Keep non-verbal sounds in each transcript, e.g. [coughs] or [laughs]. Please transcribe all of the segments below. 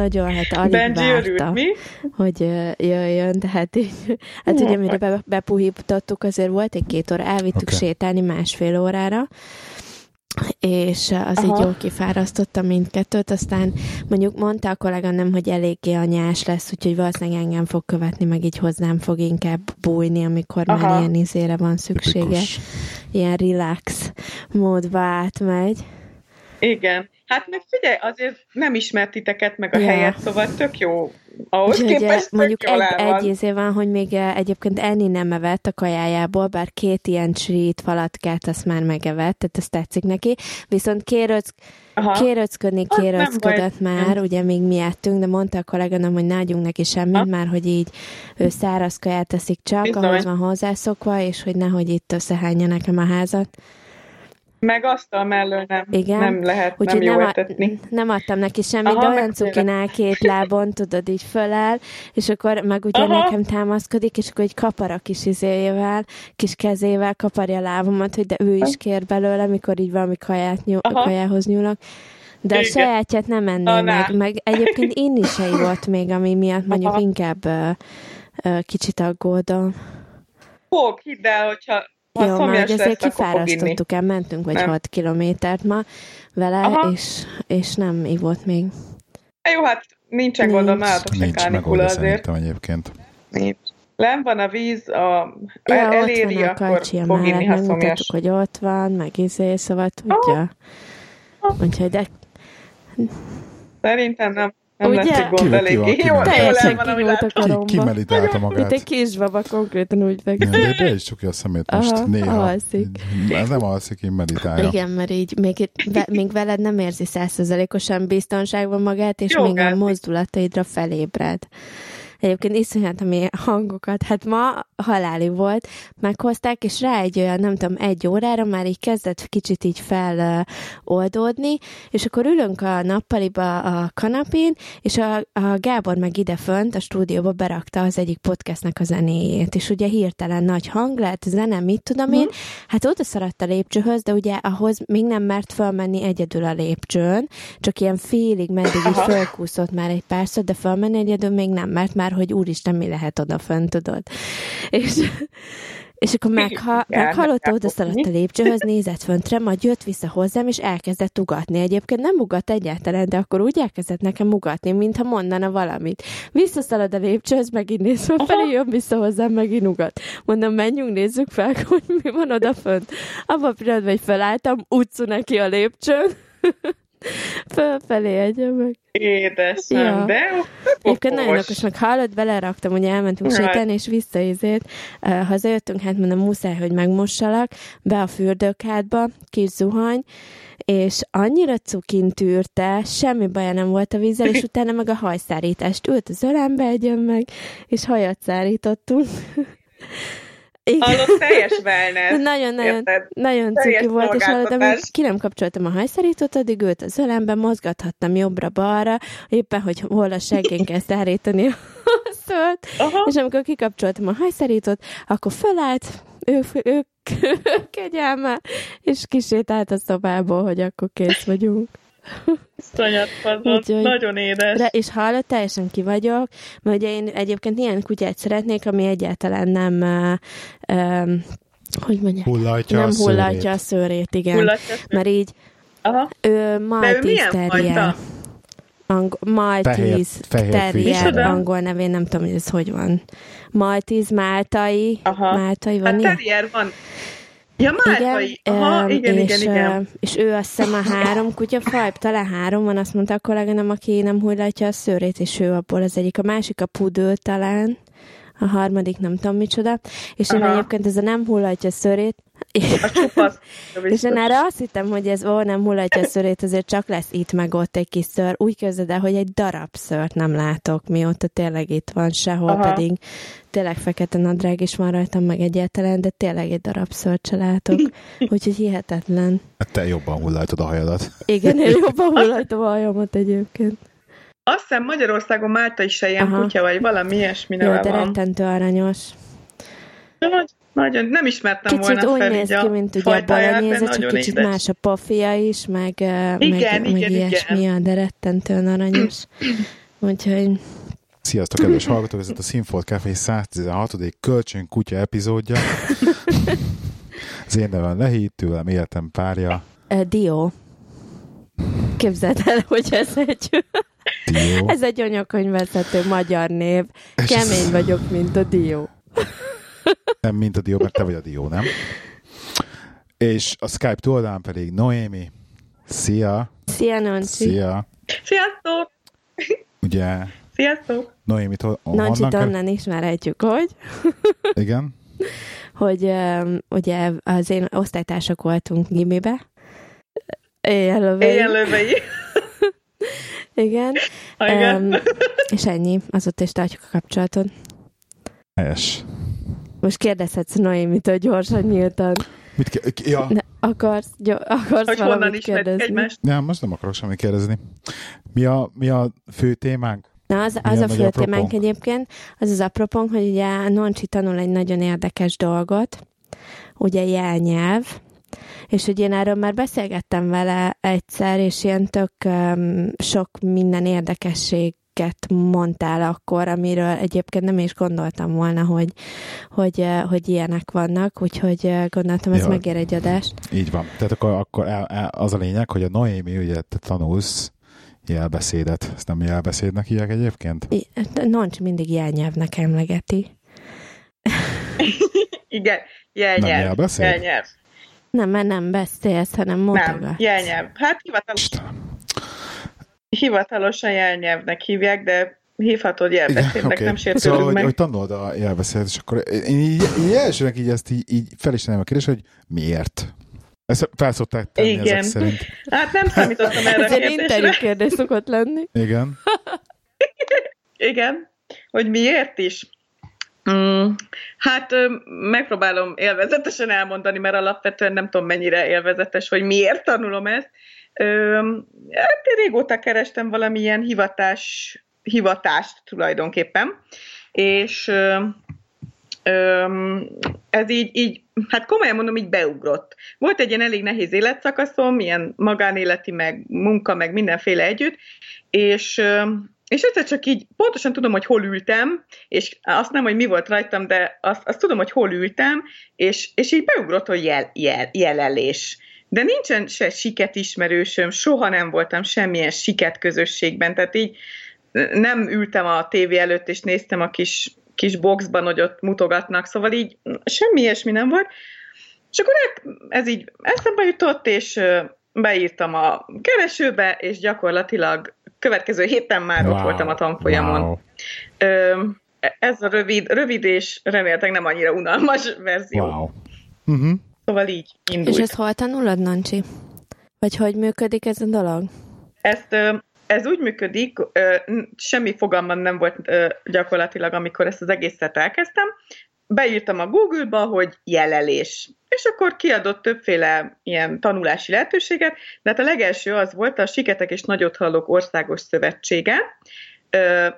nagyon hát alig Benji várta, örült, mi? hogy jöjjön, de hát így, hát ugye mire be, bepuhítottuk, azért volt egy két óra, elvittük Oké. sétálni másfél órára, és az Aha. így jól kifárasztotta mindkettőt, aztán mondjuk mondta a kolléganem, hogy eléggé anyás lesz, úgyhogy valószínűleg engem fog követni, meg így hozzám fog inkább bújni, amikor már Aha. ilyen izére van szüksége, Tipikus. ilyen relax módba átmegy. Igen. Hát meg figyelj, azért nem ismert titeket meg a Ja. helyet, szóval tök jó. Ahhoz Úgyhogy képest tök mondjuk jól egy, egy izé van, hogy még eh, egyébként enni nem evett a kajájából, bár két ilyen srít falatkát azt már megevett, tehát ez tetszik neki. Viszont kérőc, Aha. nem kérőcködött baj. már, ugye még mi ettünk, de mondta a kolléganom, hogy ne adjunk neki semmit, Ha? már hogy így ő száraz kaját teszik csak, Bizony. ahhoz van hozzászokva, és hogy nehogy itt összehányja nekem a házat. Meg asztal mellől nem, Igen. nem lehet, nem Úgyhogy jó nem, a, nem adtam neki semmit, Aha, de olyan cukinál két lábon, tudod, így föláll, és akkor meg ugye Aha. nekem támaszkodik, és akkor egy kapar a kis izéjével, kis kezével kaparja a lábamat, hogy de ő is kér belőle, mikor így valami kaját nyúl, Aha. kajához nyúlok. De a Igen. sajátját nem enné Na, meg, meg egyébként inni se ivott még, ami miatt mondjuk Aha. inkább ö, ö, kicsit aggódom. Fog, hidd el, hogyha ha Jó, szomjas majd azért kifárasztottuk el, mentünk vagy Nem. 6 kilométert ma vele, Aha. és, és nem ivott még. Jó, hát nincsen gondom, Nincs. nálatok se Nincs kánikula azért. szerintem egyébként. Nincs. Len van a víz, a, Ja, el, ott eléri, van a akkor fog inni, mellett, ha szomjas. hogy ott van, meg izé, szóval tudja. Úgyhogy de Szerintem nem, nem Ugye? egy gond eléggé. jól teljesen kinyúlt a látom. Ki, koromba. ki meditálta Mint magát? egy kisbaba, konkrétan úgy Ja, fekszik. de, de is csukja a szemét most Aha, néha. alszik. Ez nem alszik, én meditálja. Igen, mert így még, itt- ve, még veled nem érzi százszerzalékosan biztonságban magát, és Jó, még a mozdulataidra felébred. Egyébként iszonyat, ami hangokat, hát ma haláli volt, meghozták, és rá egy olyan, nem tudom, egy órára már így kezdett kicsit így feloldódni, és akkor ülünk a nappaliba a kanapén, és a, a Gábor meg ide fönt a stúdióba berakta az egyik podcastnek a zenéjét, és ugye hirtelen nagy hang lett, zene, mit tudom én, hát oda szaradt a lépcsőhöz, de ugye ahhoz még nem mert fölmenni egyedül a lépcsőn, csak ilyen félig meddig így fölkúszott már egy párszor, de fölmenni egyedül még nem, mert már, hogy úristen, mi lehet oda fönt, tudod. És, és akkor megha, meghallotta, meg oda kell szaladt a lépcsőhöz, nézett föntre, majd jött vissza hozzám, és elkezdett ugatni. Egyébként nem ugat egyáltalán, de akkor úgy elkezdett nekem ugatni, mintha mondana valamit. Visszaszalad a lépcsőhöz, megint néz felfelé, jön vissza hozzám, megint ugat. Mondom, menjünk, nézzük fel, [laughs] hogy mi van oda fönt. Abban a pillanatban, hogy felálltam, utcu neki a lépcsőn. Fölfelé egyen meg. Édesem, Ja. de Egyébként nagyon okos. meg hallott, beleraktam, hogy elmentünk Right. sétálni, és visszaizét. Uh, hazajöttünk, hát mondom, muszáj, hogy megmossalak, be a fürdőkádba, kis zuhany, és annyira cukin tűrte, semmi baja nem volt a vízzel, és [laughs] utána meg a hajszárítást ült az ölembe egyen meg, és hajat szárítottunk. Igen. Hallott teljes wellness. Nagyon-nagyon nagyon cuki volt, és hogy szolgáltatás. ki nem kapcsoltam a hajszárítót, addig ült az ölembe, mozgathattam jobbra-balra, éppen, hogy hol a seggén kell szárítani a Aha. és amikor kikapcsoltam a hajszárítót, akkor fölállt, ő, ő kegyelme, és kisétált a szobából, hogy akkor kész vagyunk. Úgyhogy- nagyon édes. De, és hallott, teljesen ki vagyok, mert ugye én egyébként ilyen kutyát szeretnék, ami egyáltalán nem, uh, um, hogy mondják, Hullatja nem a szőrét. hullatja a szőrét, igen. Hullatja. Mert így Aha. ő Maltese terrier. Ang- Maltese Fehér- fehér terrier, angol nevén, nem tudom, hogy ez hogy van. Maltese, máltai, Aha. máltai van, Hát ilyen? terrier van. Ja, máltai. Aha, em, igen, és, igen, igen. és ő azt hiszem a három kutyafaj, talán három van, azt mondta a kolléganem, aki nem hullatja a szőrét, és ő abból az egyik. A másik a pudő talán, a harmadik nem tudom micsoda, és én Aha. egyébként ez a nem hullatja a szőrét, Csupasz. [laughs] és én erre azt hittem, hogy ez ó, nem hullatja a szőrét, azért csak lesz itt meg ott egy kis szőr. Úgy képzeld el, hogy egy darab szőrt nem látok, mióta tényleg itt van, sehol Aha. pedig tényleg fekete nadrág is van rajtam, meg egyáltalán, de tényleg egy darab szőrt se látok. [laughs] Úgyhogy hihetetlen. Hát te jobban hullatod a hajadat. Igen, én [laughs] jobban hullajtom a hajamat egyébként. Azt hiszem Magyarországon Málta is se ilyen Aha. kutya, vagy valami ilyesmi Jó, neve de van. rettentő aranyos. De vagy- Nagyon, nem ismertem Kicsit volna úgy fel néz ki, mint ugye a balenyéze, csak kicsit édes. más a pofia is, meg, meg, Igen, meg igen, ilyesmi, igen. de rettentően aranyos. [clears throat] Úgyhogy Sziasztok, kedves hallgatók! Ez itt a Sinfold Café 116. kölcsön kutya epizódja. Az én nevem Lehi, tőlem életem párja. uh, Dio. Képzeld el, hogy ez egy, Dió. [laughs] ez egy anyakönyvvezető magyar név. Kemény vagyok, mint a Dio. Nem mint a Dió, mert te vagy a Dió, nem? És a Skype túloldalán pedig Noémi. Szia! Szia, Nanci. Szia! Sziasztok! Ugye Sziasztok! Noémi honnan kell- onnan ismerhetjük, hogy, Igen? hogy um, ugye az én osztálytársak voltunk gimibe. Éjjel Éjjel lövei. Igen. Igen. Um, és ennyi, azóta is tartjuk a kapcsolatot. Helyes. Most kérdezhetsz Noémitől gyorsan, nyíltan. Mit ke- ja, Ne, akarsz, gyo- akarsz Hogy honnan valamit kérdezni? egymást. nem, most nem akarok semmit kérdezni. Mi a, mi a fő témánk? Na, az, Mi az a a fő témánk apropónk? egyébként, az az apropónk, hogy ugye Noncsi tanul egy nagyon érdekes dolgot, ugye jelnyelv, és hogy én erről már beszélgettem vele egyszer, és ilyen tök um, sok minden érdekességet mondtál akkor, amiről egyébként nem is gondoltam volna, hogy, hogy, eh, hogy ilyenek vannak, úgyhogy eh, gondoltam, ez Ja. megér egy adást. Így van. Tehát akkor, akkor az a lényeg, hogy a Noémi, ugye te tanulsz jelbeszédet. Ezt nem jelbeszédnek hívják egyébként? I- Noncs mindig jelnyelvnek emlegeti. [laughs] Igen, jelnyelv. jelbeszéd? Jelnyelv. Nem, mert nem beszélsz, hanem Nem, mutogat. jelnyelv. Hát hivatalos, Istenem. Hivatalosan jelnyelvnek hívják, de hívhatod jelbeszédnek, oké. nem sértődünk Szóval, hogy, meg. hogy tanulod a jelbeszédet, és akkor én így, így elsőnek így ezt így, így fel is tenném a kérdést, hogy miért? Ezt felszokták tenni Igen. ezek szerint. Hát nem számítottam erre a Ez egy interjú kérdésre. kérdés szokott lenni. Igen. Igen, hogy miért is? Mm, hát megpróbálom élvezetesen elmondani, mert alapvetően nem tudom mennyire élvezetes, hogy miért tanulom ezt. Ö, hát én régóta kerestem valamilyen hivatás, hivatást tulajdonképpen, és ez így, így, hát komolyan mondom, így beugrott. Volt egy ilyen elég nehéz életszakaszom, ilyen magánéleti, meg munka, meg mindenféle együtt, és és egyszer csak így pontosan tudom, hogy hol ültem, és azt nem, hogy mi volt rajtam, de azt, azt tudom, hogy hol ültem, és, és így beugrott, hogy jel, jel, jelelés. De nincsen se siket ismerősöm, soha nem voltam semmilyen siket közösségben, tehát így nem ültem a tévé előtt, és néztem a kis, kis boxban, hogy ott mutogatnak, szóval így semmi ilyesmi nem volt. És akkor ez így eszembe jutott, és beírtam a keresőbe, és gyakorlatilag következő héten már wow. ott voltam a tanfolyamon. Wow. Ö, ez a rövid, rövid és remélhetőleg nem annyira unalmas verzió. Wow. wow. Uh-huh. Szóval így indult. És ezt hol tanulod, Nancsi? Vagy hogy működik ez a dolog? Ezt, ez úgy működik, semmi fogalmam nem volt gyakorlatilag, amikor ezt az egészet elkezdtem. Beírtam a Google-ba, hogy jelelés. És akkor kiadott többféle ilyen tanulási lehetőséget, de hát a legelső az volt a Siketek és Nagyot Hallók Országos Szövetsége.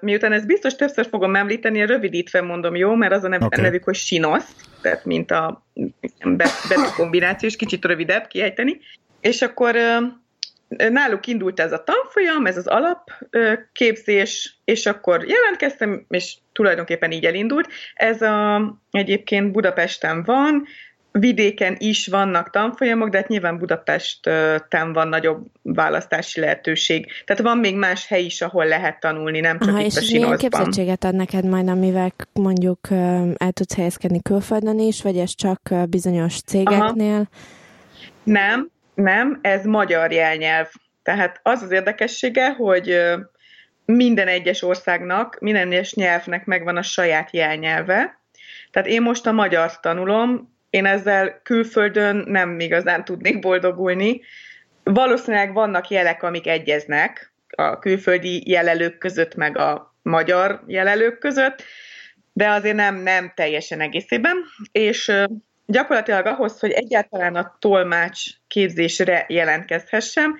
Miután ezt biztos többször fogom említeni, rövidítve mondom, jó, mert az a nev- okay. nevük, hogy Sinosz, tehát mint a be- betű kombináció, és kicsit rövidebb kiejteni. És akkor náluk indult ez a tanfolyam, ez az alapképzés, és akkor jelentkeztem, és tulajdonképpen így elindult. Ez a, egyébként Budapesten van, vidéken is vannak tanfolyamok, de hát nyilván Budapesten van nagyobb választási lehetőség. Tehát van még más hely is, ahol lehet tanulni, nem csak Aha, itt és a milyen Sinoszban. képzettséget ad neked majd, amivel mondjuk el tudsz helyezkedni külföldön is, vagy ez csak bizonyos cégeknél? Nem, nem, ez magyar jelnyelv. Tehát az az érdekessége, hogy minden egyes országnak, minden egyes nyelvnek megvan a saját jelnyelve. Tehát én most a magyar tanulom, én ezzel külföldön nem igazán tudnék boldogulni. Valószínűleg vannak jelek, amik egyeznek a külföldi jelelők között, meg a magyar jelelők között, de azért nem, nem teljesen egészében. És gyakorlatilag ahhoz, hogy egyáltalán a tolmács képzésre jelentkezhessem,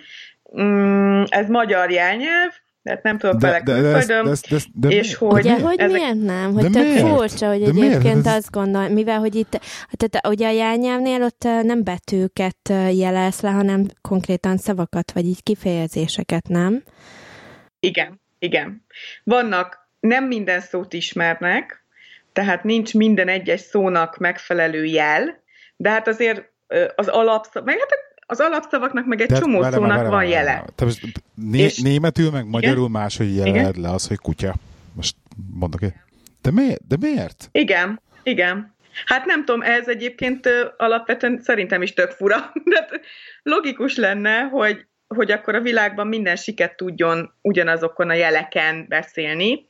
mm, ez magyar jelnyelv, Tehát nem tudok vele külföldön, de, de, de, de, és hogy... Hogy ezek... miért nem? Hogy de tök miért? furcsa, hogy de egyébként miért? azt gondol, mivel, hogy itt, tehát ugye a jelnyelvnél ott nem betűket jelez le, hanem konkrétan szavakat, vagy így kifejezéseket, nem? Igen, igen. Vannak, nem minden szót ismernek, tehát nincs minden egyes szónak megfelelő jel, de hát azért az alapszó, meg hát az alapszavaknak meg egy Tehát csomó vele, szónak vele, van vele, jele. Te most né- és... németül meg magyarul máshogy jeled le az, hogy kutya. Most mondok -e? De miért? De miért? Igen, igen. Hát nem tudom, ez egyébként alapvetően szerintem is tök fura. [laughs] De logikus lenne, hogy, hogy akkor a világban minden siket tudjon ugyanazokon a jeleken beszélni,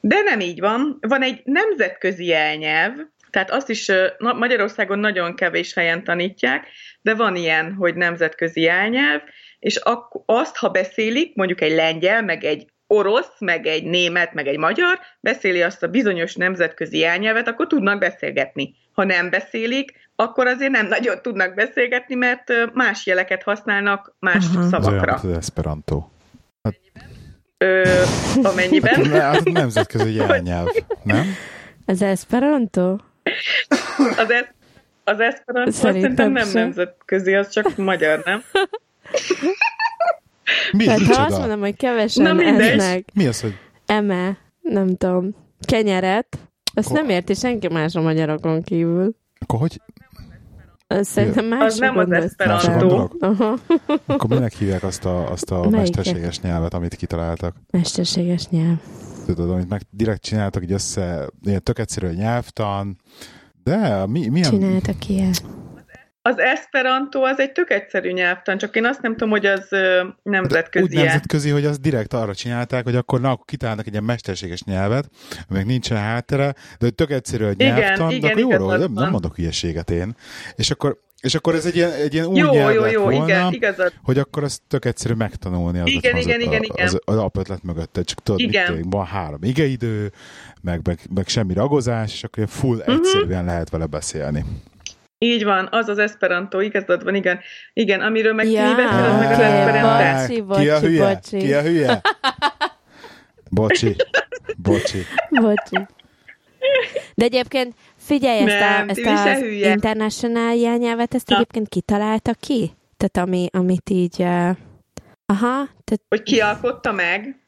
de nem így van. Van egy nemzetközi elnyelv, tehát azt is Magyarországon nagyon kevés helyen tanítják, de van ilyen, hogy nemzetközi elnyelv, és azt, ha beszélik, mondjuk egy lengyel, meg egy orosz, meg egy német, meg egy magyar, beszéli azt a bizonyos nemzetközi elnyelvet, akkor tudnak beszélgetni. Ha nem beszélik, akkor azért nem nagyon tudnak beszélgetni, mert más jeleket használnak más uh-huh. szavakra. Az olyan, az Esperanto. Hát... Ö, amennyiben. [laughs] Hát, hát nemzetközi [laughs] jelnyelv, nem? Az Esperanto? Az, es- az Esperanto szerintem nem sem. nemzetközi, az csak magyar, nem? Mi Tehát ha azt mondom, hogy kevesen Na, esznek Mi az, hogy? eme, nem tudom, kenyeret, azt Ko- nem érti senki más a magyarokon kívül. Akkor hogy? Szerintem más Az nem az Esperanto. Akkor minek hívják azt a, azt a mesterséges nyelvet, amit kitaláltak? Mesterséges nyelv. Tudod, amit meg direkt csináltak, így össze, ilyen tök egyszerű nyelvtan, de mi, milyen... Csináltak ilyen. Az Esperanto az egy tök egyszerű nyelvtan, csak én azt nem tudom, hogy az nemzetközi. Úgy nemzetközi, hogy az direkt arra csinálták, hogy akkor na, akkor kitalálnak egy ilyen mesterséges nyelvet, meg nincsen háttere, de hogy tök egyszerű a nyelvtan, igen, de igen, akkor jó, nem, nem mondok hülyeséget én. És akkor és akkor ez egy ilyen, egy ilyen új jó, nyelv jó, jó, volna, igen, igazad. hogy akkor azt tök egyszerű megtanulni az, igen, az, igen, az, igen, az, az, alapötlet mögötte. Csak tudod, igen. mit van három igeidő, meg, meg, meg semmi ragozás, és akkor full uh-huh. egyszerűen lehet vele beszélni. Így van, az az Esperanto, igazad van, igen. Igen, amiről meg ja, mi beszéled meg az Esperanto. Bocsi, bocsi, Ki a hülye? bocsi. Ki a hülye? [laughs] Bocsi. Bocsi. Bocsi. De egyébként figyelj, ezt, nem, a, ezt az hülye. international jelnyelvet, ezt Na. egyébként kitalálta ki? Tehát ami, amit így... Uh, aha. Tehát... Hogy ki alkotta meg?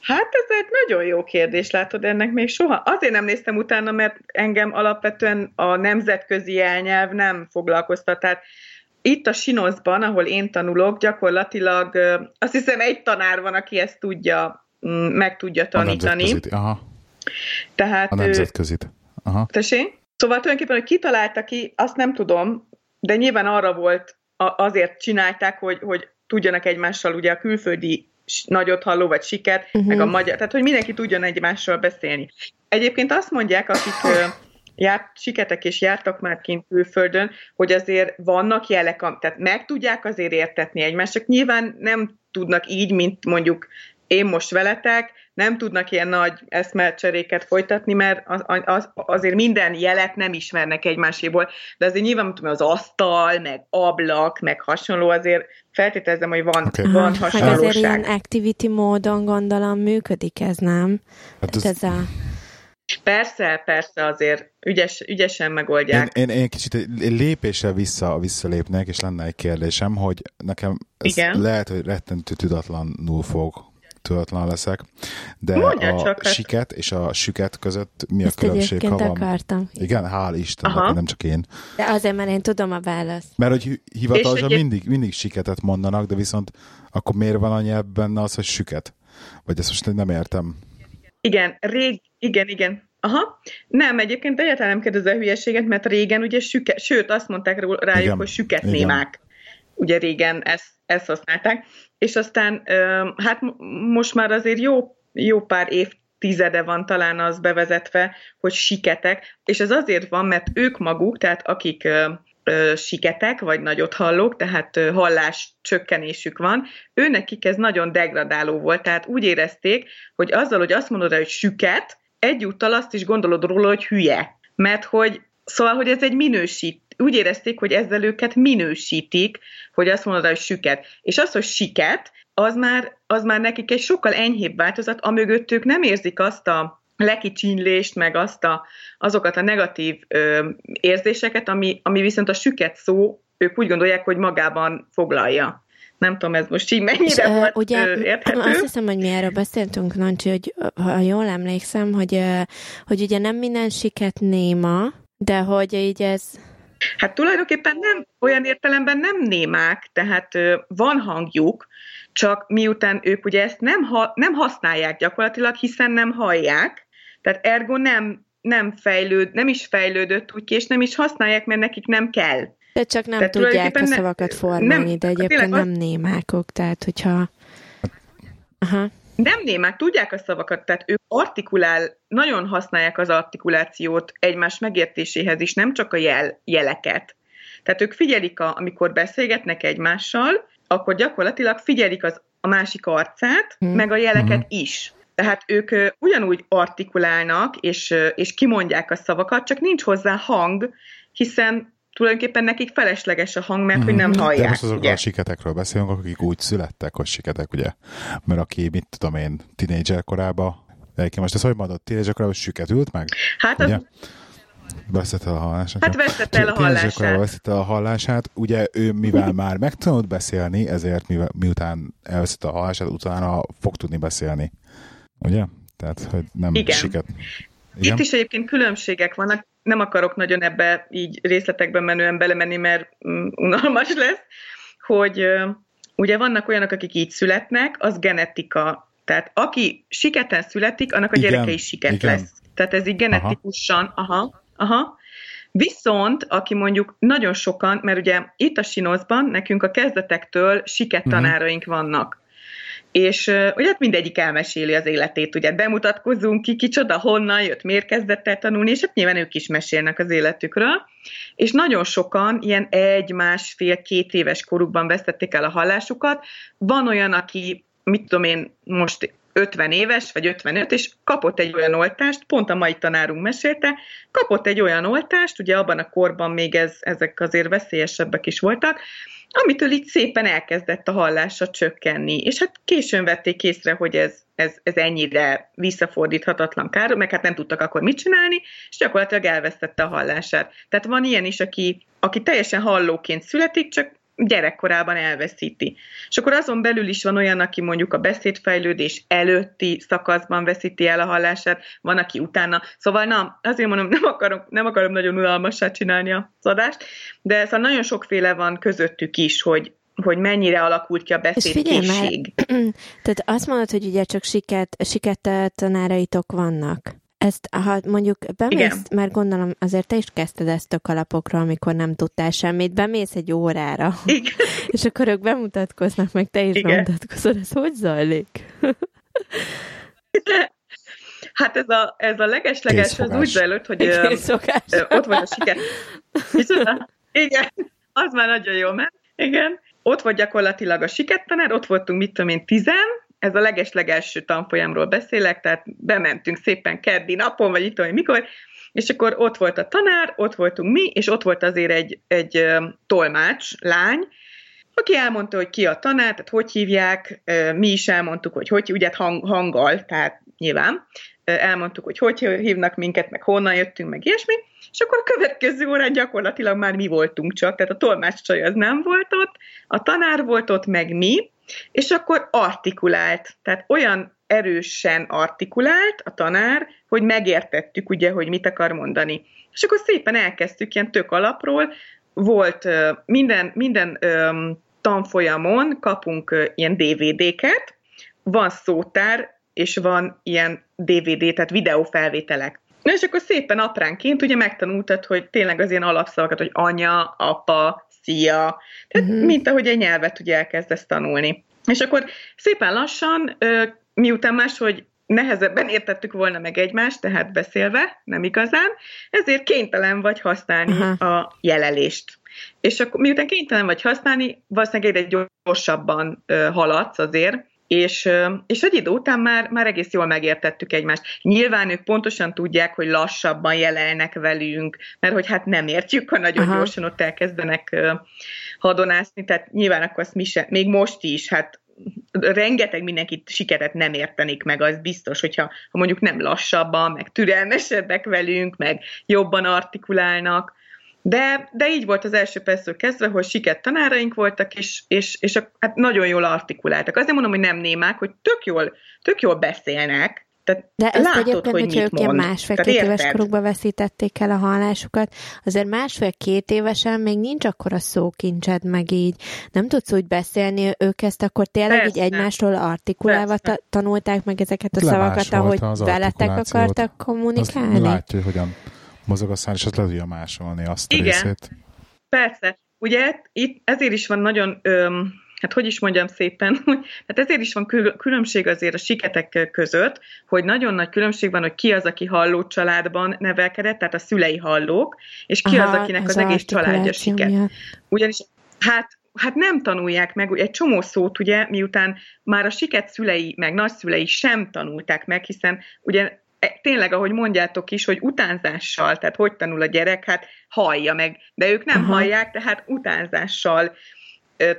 Hát ez egy nagyon jó kérdés, látod, ennek még soha. Azért nem néztem utána, mert engem alapvetően a nemzetközi elnyelv nem foglalkoztat. Tehát itt a Sinoszban, ahol én tanulok, gyakorlatilag azt hiszem egy tanár van, aki ezt tudja, meg tudja tanítani. A aha. Tehát, a nemzetközit. Aha. Tessék? Szóval tulajdonképpen, hogy kitalálta ki, azt nem tudom, de nyilván arra volt, azért csinálták, hogy, hogy tudjanak egymással ugye a külföldi nagyot halló, vagy siket, uh-huh. meg a magyar, tehát hogy mindenki tudjon egymással beszélni. Egyébként azt mondják, akik járt, siketek és jártak már kint külföldön, hogy azért vannak jelek, tehát meg tudják azért értetni egymást, csak nyilván nem tudnak így, mint mondjuk én most veletek, nem tudnak ilyen nagy eszmecseréket folytatni, mert az, az, azért minden jelet nem ismernek egymáséból, de azért nyilván tudom, az asztal, meg ablak, meg hasonló, azért feltételezem, hogy van, okay. van hasonlóság. Meg azért ilyen activity módon gondolom működik ez, nem? Hát ez, ez a... Persze, persze, azért ügyes, ügyesen megoldják. Én, én, én kicsit egy lépéssel vissza, visszalépnek, és lenne egy kérdésem, hogy nekem ez Igen? lehet, hogy rettentő tudatlanul fog tudatlan leszek, de Mondja a csak, hát. siket és a süket között mi Ezt a különbség? Ha van... akartam. Igen, hál' Istennek, nem csak én. De azért, mert én tudom a választ. Mert hogy hivatalosan mindig, mindig siketet mondanak, de viszont akkor miért van annyi benne az, hogy süket? Vagy ezt most nem értem. Igen, rég, igen, igen. Aha, nem, egyébként egyáltalán nem kérdezel hülyeséget, mert régen ugye süke, sőt azt mondták rájuk, igen, hogy süketnémák. Ugye régen ezt, ezt használták és aztán hát most már azért jó, jó pár évtizede van talán az bevezetve, hogy siketek, és ez azért van, mert ők maguk, tehát akik siketek, vagy nagyot hallók, tehát hallás csökkenésük van, őnekik ez nagyon degradáló volt, tehát úgy érezték, hogy azzal, hogy azt mondod, hogy süket, egyúttal azt is gondolod róla, hogy hülye. Mert hogy, szóval, hogy ez egy minősít, úgy érezték, hogy ezzel őket minősítik, hogy azt mondod, hogy süket. És az, hogy siket, az már az már nekik egy sokkal enyhébb változat, amögött ők nem érzik azt a lekicsinlést, meg azt a, azokat a negatív ö, érzéseket, ami, ami viszont a süket szó, ők úgy gondolják, hogy magában foglalja. Nem tudom, ez most így mennyire és, volt ugye, ö, érthető. Azt hiszem, hogy mi erről beszéltünk, Nancsi, hogy ha jól emlékszem, hogy, hogy ugye nem minden siket néma, de hogy így ez... Hát tulajdonképpen nem, olyan értelemben nem némák, tehát van hangjuk, csak miután ők ugye ezt nem, ha, nem használják gyakorlatilag, hiszen nem hallják, tehát ergo nem, nem fejlőd, nem is fejlődött úgy ki, és nem is használják, mert nekik nem kell. De csak nem tehát tudják a szavakat formálni, nem, de egyébként nem az... némákok, tehát hogyha... Aha. Nem némák, tudják a szavakat, tehát ők artikulál, nagyon használják az artikulációt egymás megértéséhez is, nem csak a jel, jeleket. Tehát ők figyelik, a, amikor beszélgetnek egymással, akkor gyakorlatilag figyelik az, a másik arcát, hmm. meg a jeleket hmm. is. Tehát ők ugyanúgy artikulálnak, és, és kimondják a szavakat, csak nincs hozzá hang, hiszen tulajdonképpen nekik felesleges a hang, mert mm, hogy nem mhm. hallják. De most azokról a siketekről beszélünk, akik úgy születtek, hogy siketek, ugye? Mert aki, mit tudom én, tinédzser korában, egyébként most ezt hogy mondod, tinédzser korában süket ült meg? Hát ugye? az... Vesztette a hallását. Hát vesztette el a hallását. Vesztette a hallását. Ugye ő, mivel már megtanult beszélni, ezért mivel, miután elvesztette a hallását, utána fog tudni beszélni. Ugye? Tehát, hogy nem Igen. siket. Igen? Itt is egyébként különbségek vannak. Nem akarok nagyon ebbe így részletekben menően belemenni, mert mm, unalmas lesz, hogy ugye vannak olyanok, akik így születnek, az genetika. Tehát aki siketen születik, annak a Igen. gyereke is siket Igen. lesz. Tehát ez így genetikusan, aha, aha. aha. Viszont, aki mondjuk nagyon sokan, mert ugye itt a Sinoszban nekünk a kezdetektől siket mhm. tanáraink uh-huh. vannak. És ugye hát mindegyik elmeséli az életét, ugye bemutatkozunk ki, kicsoda, honnan jött, miért kezdett el tanulni, és hát nyilván ők is mesélnek az életükről. És nagyon sokan ilyen egy, másfél, két éves korukban vesztették el a hallásukat. Van olyan, aki, mit tudom én, most 50 éves, vagy 55, és kapott egy olyan oltást, pont a mai tanárunk mesélte, kapott egy olyan oltást, ugye abban a korban még ez, ezek azért veszélyesebbek is voltak, amitől így szépen elkezdett a hallása csökkenni. És hát későn vették észre, hogy ez, ez, ez ennyire visszafordíthatatlan kár, meg hát nem tudtak akkor mit csinálni, és gyakorlatilag elvesztette a hallását. Tehát van ilyen is, aki, aki teljesen hallóként születik, csak gyerekkorában elveszíti. És akkor azon belül is van olyan, aki mondjuk a beszédfejlődés előtti szakaszban veszíti el a hallását, van, aki utána. Szóval na, azért mondom, nem akarom, nem akarom nagyon unalmassá csinálni az adást, de szóval nagyon sokféle van közöttük is, hogy, hogy mennyire alakult ki a beszédkészség. [clears throat] Tehát azt mondod, hogy ugye csak siket, siket tanáraitok vannak. Ezt, ha mondjuk bemész, Igen. mert gondolom azért te is kezdted ezt tök alapokról, amikor nem tudtál semmit, bemész egy órára, Igen. [laughs] és akkor ők bemutatkoznak, meg te is Igen. bemutatkozol, ez hogy zajlik? [laughs] Hát ez a, ez a legesleges, az úgy zajlott, hogy ö, ott volt a siker. [laughs] Igen, az már nagyon jó, mert igen, ott volt gyakorlatilag a sikettanár, ott voltunk, mit tudom én, tizen, ez a legeslegelső tanfolyamról beszélek, tehát bementünk szépen keddi napon, vagy itt tudom, mikor, és akkor ott volt a tanár, ott voltunk mi, és ott volt azért egy, egy tolmács lány, aki elmondta, hogy ki a tanár, tehát hogy hívják, mi is elmondtuk, hogy hogy, ugye hát hang, hanggal, tehát nyilván, elmondtuk, hogy hogy hívnak minket, meg honnan jöttünk, meg ilyesmi, és akkor a következő órán gyakorlatilag már mi voltunk csak, tehát a tolmács csaj az nem volt ott, a tanár volt ott, meg mi, és akkor artikulált, tehát olyan erősen artikulált a tanár, hogy megértettük ugye, hogy mit akar mondani. És akkor szépen elkezdtük ilyen tök alapról, volt minden, minden tanfolyamon kapunk ilyen DVD-ket, van szótár, és van ilyen DVD, tehát videófelvételek. Na és akkor szépen apránként ugye megtanultad, hogy tényleg az ilyen alapszavakat, hogy anya, apa, szia, tehát uh-huh. mint ahogy egy nyelvet ugye elkezdesz tanulni. És akkor szépen lassan, miután máshogy nehezebben értettük volna meg egymást, tehát beszélve, nem igazán, ezért kénytelen vagy használni uh-huh. a jelelést. És akkor miután kénytelen vagy használni, valószínűleg egy gyorsabban haladsz azért, és, és egy idő után már, már egész jól megértettük egymást. Nyilván ők pontosan tudják, hogy lassabban jelelnek velünk, mert hogy hát nem értjük, ha nagyon Aha. gyorsan ott elkezdenek hadonászni, tehát nyilván akkor azt mi se, még most is, hát rengeteg mindenkit sikeret nem értenik meg, az biztos, hogyha ha mondjuk nem lassabban, meg türelmesebbek velünk, meg jobban artikulálnak, de, de így volt az első percről kezdve, hogy siket tanáraink voltak, és, és, és a, hát nagyon jól artikuláltak. Azért mondom, hogy nem némák, hogy tök jól, tök jól beszélnek, tehát De ezt látod, egyébként, hogy hogyha ők ilyen másfél-két éves korukba veszítették el a hallásukat, azért másfél-két évesen még nincs akkor a szókincsed meg így. Nem tudsz úgy beszélni, ők ezt akkor tényleg Persze. így egymástól artikulálva ta- tanulták meg ezeket a szavakat, ahogy veletek akartak kommunikálni? Azt látja, hogy hogyan mozog a szár, és azt le tudja másolni azt a Igen. részét. Persze. Ugye itt ezért is van nagyon öm, hát hogy is mondjam szépen, [laughs] hát ezért is van különbség azért a siketek között, hogy nagyon nagy különbség van, hogy ki az, aki halló családban nevelkedett, tehát a szülei hallók, és ki Aha, az, akinek az, az egész családja siket. Ugyanis hát hát nem tanulják meg, egy csomó szót ugye, miután már a siket szülei, meg nagyszülei sem tanulták meg, hiszen ugye tényleg, ahogy mondjátok is, hogy utánzással, tehát hogy tanul a gyerek, hát hallja meg, de ők nem Aha. hallják, tehát utánzással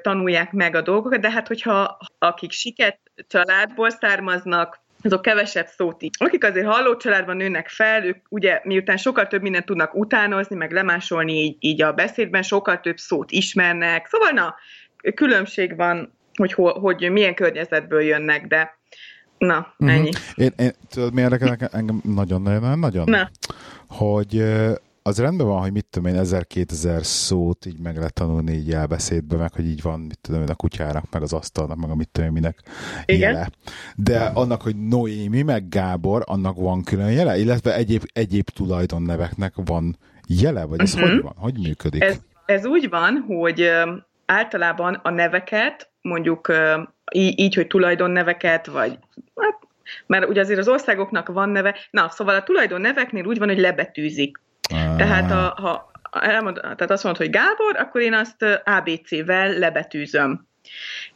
tanulják meg a dolgokat, de hát hogyha akik siket családból származnak, azok kevesebb szót így. Akik azért halló családban nőnek fel, ők ugye miután sokkal több mindent tudnak utánozni, meg lemásolni így, így a beszédben, sokkal több szót ismernek. Szóval na, különbség van, hogy, hogy milyen környezetből jönnek, de na, ennyi. Uh-huh. Én, én tudod, mi érdekel engem nagyon-nagyon, nagyon, Na. hogy az rendben van, hogy mit tudom én, 1000-2000 szót így meg lehet tanulni így jelbeszédbe, meg hogy így van, mit tudom én, a kutyának, meg az asztalnak, meg a mit tudom én, minek Igen. jele. De annak, hogy Noémi, meg Gábor, annak van külön jele, illetve egyéb, egyéb tulajdonneveknek van jele, vagy ez uh-huh. hogy van? Hogy működik? Ez, ez úgy van, hogy általában a neveket, mondjuk így, hogy tulajdonneveket, vagy hát, mert ugye azért az országoknak van neve, na, szóval a tulajdonneveknél úgy van, hogy lebetűzik tehát a, ha elmond, tehát azt mondod, hogy Gábor, akkor én azt ABC-vel lebetűzöm.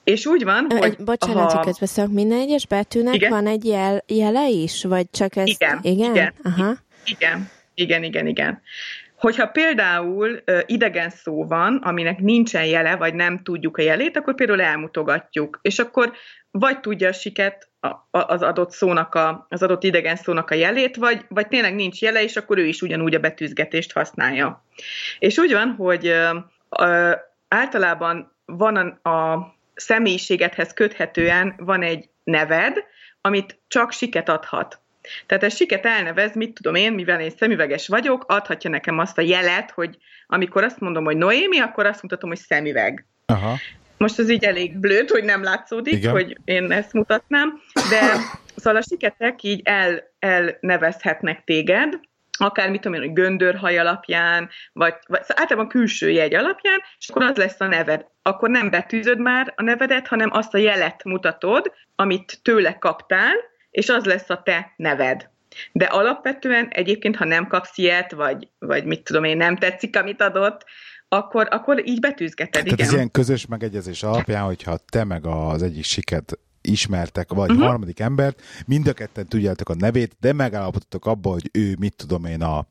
És úgy van, hogy... Egy, bocsánat, ha... közbeszélok, minden egyes betűnek igen? van egy jel, jele is? Vagy csak ez... Igen, igen, igen, Aha. igen, igen, igen, igen. Hogyha például idegen szó van, aminek nincsen jele, vagy nem tudjuk a jelét, akkor például elmutogatjuk. És akkor vagy tudja a siket az adott szónak, a, az adott idegen szónak a jelét, vagy, vagy tényleg nincs jele, és akkor ő is ugyanúgy a betűzgetést használja. És úgy van, hogy ö, általában van a, a személyiségedhez köthetően van egy neved, amit csak siket adhat. Tehát ez siket elnevez, mit tudom én, mivel én szemüveges vagyok, adhatja nekem azt a jelet, hogy amikor azt mondom, hogy Noémi, akkor azt mutatom, hogy szemüveg. Aha. Most ez így elég blőd, hogy nem látszódik, Igen. hogy én ezt mutatnám, de [laughs] szóval a siketek így el, elnevezhetnek téged, akár mit tudom én, hogy göndörhaj alapján, vagy, vagy szóval általában külső jegy alapján, és akkor az lesz a neved. Akkor nem betűzöd már a nevedet, hanem azt a jelet mutatod, amit tőle kaptál, és az lesz a te neved. De alapvetően egyébként, ha nem kapsz ilyet, vagy, vagy mit tudom én, nem tetszik, amit adott, akkor, akkor így betűzgeted, Tehát igen. ez ilyen közös megegyezés alapján, hogyha te meg az egyik siket ismertek, vagy uh-huh. harmadik embert, mind a ketten tudjátok a nevét, de megállapodtatok abba, hogy ő, mit tudom én, a,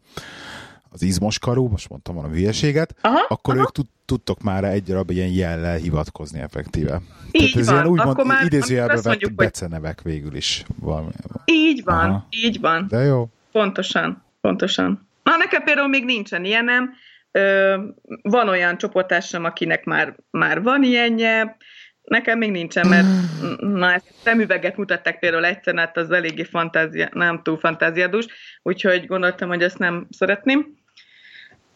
az izmos karú, most mondtam valami hülyeséget, aha, akkor aha. ők tud, tudtok már egy darab ilyen jellel hivatkozni effektíve. Így Tehát ez van. ilyen úgymond idézőjelben vett becenevek végül is. Valami. Így van, aha. így van. De jó. Pontosan, pontosan. Na, nekem például még nincsen ilyenem, Ö, van olyan csoportásom, akinek már, már van ilyenje, nekem még nincsen, mert [sighs] na, ezt szemüveget mutatták például egyszer, hát az eléggé fantázia, nem túl fantáziadus, úgyhogy gondoltam, hogy ezt nem szeretném.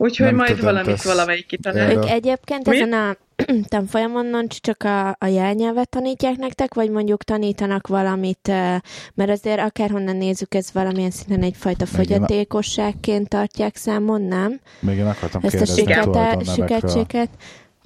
Úgyhogy nem majd tudom, valamit valamelyik kitalál. Ők egyébként Mi? ezen a [clears throat] tanfolyamon csak a, a jelnyelvet tanítják nektek, vagy mondjuk tanítanak valamit, mert azért akárhonnan nézzük, ez valamilyen szinten egyfajta fogyatékosságként tartják számon, nem? Még én akartam Ezt kérdezni a siketséget.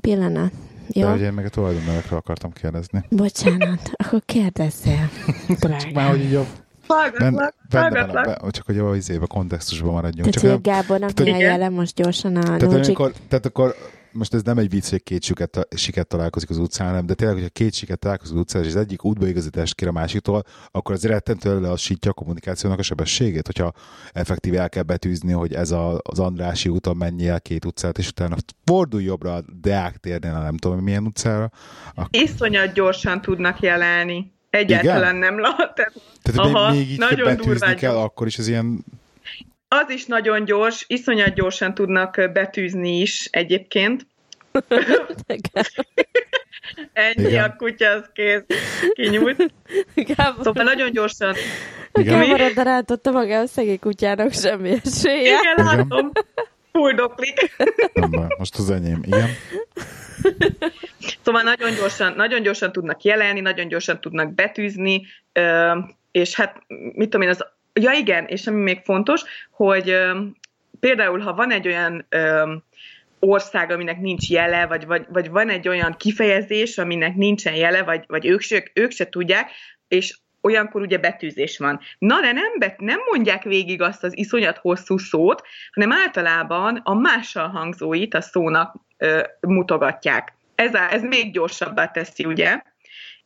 Pillanat. Jó? De ugye én meg a tulajdonnevekről akartam kérdezni. Bocsánat, akkor kérdezzél. [laughs] Csak már, hogy így jobb. Hallgatlak, hallgatlak. Be, csak hogy jó izébe, kontextusban maradjunk. Tehát, csak hogy Gábornak mi a jele most gyorsan a tehát, amikor, tehát akkor most ez nem egy vicc, hogy két siket, siket találkozik az utcán, nem, de tényleg, hogyha két siket találkozik az utcán, és az egyik útbaigazítást kér a másiktól, akkor az rettentően lassítja a kommunikációnak a sebességét, hogyha effektív el kell betűzni, hogy ez a, az Andrási úton mennyi el két utcát, és utána fordulj jobbra a Deák térnél, nem tudom, milyen utcára. Akkor... Iszonyat gyorsan tudnak jelenni. Egyáltalán Igen? nem lehet. Tehát Aha, még így nagyon betűzni kell, akkor is ez ilyen az is nagyon gyors, iszonyat gyorsan tudnak betűzni is egyébként. [laughs] Ennyi Igen. a kutya, az kész. Kinyújt. Gábor. Szóval nagyon gyorsan. Igen. Gábor rántotta magához szegény kutyának semmi esélye. Igen, látom. Fulldoklik. Most az enyém. Igen. Szóval nagyon gyorsan, nagyon gyorsan tudnak jelenni, nagyon gyorsan tudnak betűzni, és hát mit tudom én, az Ja igen, és ami még fontos, hogy például, ha van egy olyan ország, aminek nincs jele, vagy, vagy, vagy van egy olyan kifejezés, aminek nincsen jele, vagy, vagy ők, se, ők se tudják, és olyankor ugye betűzés van. Na de nem, bet, nem mondják végig azt az iszonyat hosszú szót, hanem általában a mással hangzóit a szónak ö, mutogatják. Ez, a, ez még gyorsabbá teszi, ugye?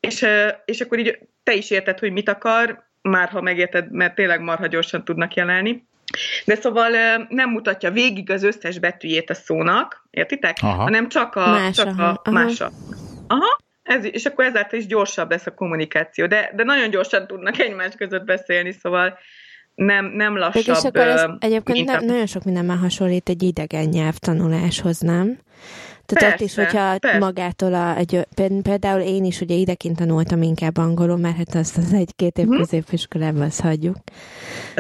És, ö, és akkor így te is érted, hogy mit akar, már ha megérted, mert tényleg marha gyorsan tudnak jelenni. De szóval nem mutatja végig az összes betűjét a szónak, értitek? Aha. Hanem csak a, más, csak a aha. mása. Aha, ez, és akkor ezáltal is gyorsabb lesz a kommunikáció. De, de nagyon gyorsan tudnak egymás között beszélni, szóval nem, nem lassabb. És akkor ez egyébként a... nagyon sok mindenben hasonlít egy idegen nyelvtanuláshoz, nem? Tehát persze, ott is, hogyha persze. magától a, egy, például én is ugye idekint tanultam inkább angolul, mert hát azt az egy-két év hm. középiskolában azt hagyjuk.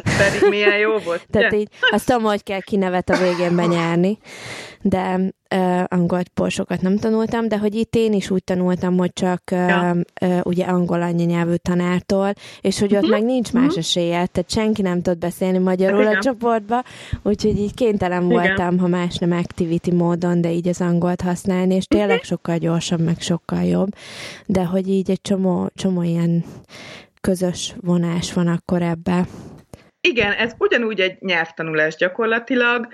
Hát pedig milyen jó volt. [laughs] Tehát így azt tudom, hogy kell kinevet a végén benyárni de uh, angolt porsokat nem tanultam, de hogy itt én is úgy tanultam, hogy csak uh, ja. uh, ugye angol anyanyelvű tanártól, és hogy ott uh-huh. meg nincs más uh-huh. esélye, tehát senki nem tud beszélni magyarul Igen. a csoportba, úgyhogy így kénytelen Igen. voltam, ha más nem activity módon, de így az angolt használni, és tényleg uh-huh. sokkal gyorsabb, meg sokkal jobb, de hogy így egy csomó, csomó ilyen közös vonás van akkor ebbe. Igen, ez ugyanúgy egy nyelvtanulás gyakorlatilag,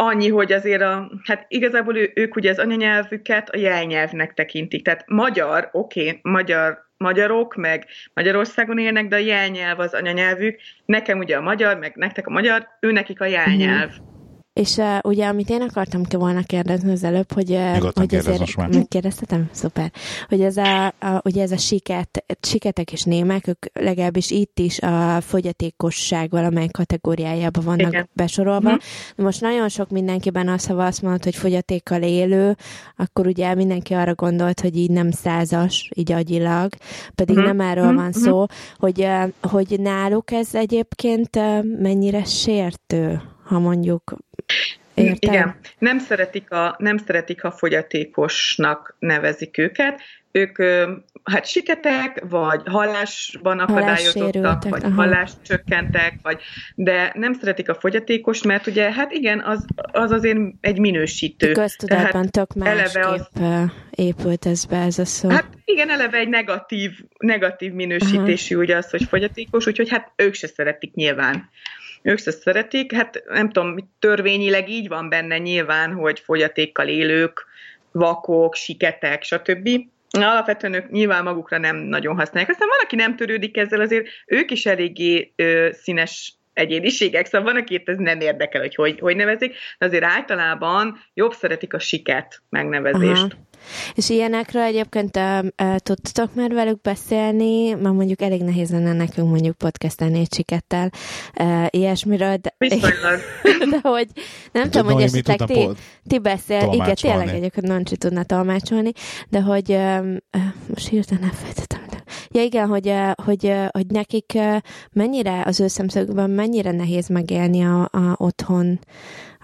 annyi, hogy azért a, hát igazából ő, ők ugye az anyanyelvüket a jelnyelvnek tekintik. Tehát magyar, oké, okay, magyar, magyarok, meg Magyarországon élnek, de a jelnyelv az anyanyelvük. Nekem ugye a magyar, meg nektek a magyar, ő nekik a jelnyelv. Mm-hmm. És uh, ugye, amit én akartam ki volna kérdezni az előbb, hogy, uh, hogy ezért megkérdeztetem? Szuper. Hogy ez a, a, ugye ez a siket, siketek és némek, ők legalábbis itt is a fogyatékosság valamely kategóriájában vannak Igen. besorolva. Mm. Most nagyon sok mindenkiben az, ha azt mondod, hogy fogyatékkal élő, akkor ugye mindenki arra gondolt, hogy így nem százas, így agyilag, pedig mm. nem erről mm. van mhm. szó, hogy, uh, hogy náluk ez egyébként uh, mennyire sértő, ha mondjuk Értem. Igen, nem szeretik, a, nem szeretik, ha fogyatékosnak nevezik őket. Ők hát siketek, vagy hallásban akadályozottak, vagy aha. halláscsökkentek, vagy, de nem szeretik a fogyatékos, mert ugye, hát igen, az, az azért egy minősítő. Köztudatban tök másképp az, épült ez be ez a szó. Hát igen, eleve egy negatív, negatív minősítésű aha. ugye az, hogy fogyatékos, úgyhogy hát ők se szeretik nyilván ők se szeretik. Hát nem tudom, törvényileg így van benne nyilván, hogy fogyatékkal élők, vakok, siketek, stb. Alapvetően ők nyilván magukra nem nagyon használják. Aztán van, aki nem törődik ezzel, azért ők is eléggé ö, színes egyéniségek, szóval van, akit ez nem érdekel, hogy hogy, hogy nevezik, de azért általában jobb szeretik a siket megnevezést. Aha. És ilyenekről egyébként uh, uh, tudtatok már velük beszélni, mert mondjuk elég nehéz lenne nekünk mondjuk podcastelni egy sikettel uh, ilyesmiről, de, [laughs] de hogy nem tudom, hogy esetleg ti, ti beszél, igen, tényleg egyébként Nancsi tudna tolmácsolni, de hogy uh, most hirtelen elfelejtettem. Ja igen, hogy, hogy, hogy nekik mennyire az ő szemszögben mennyire nehéz megélni a, a otthon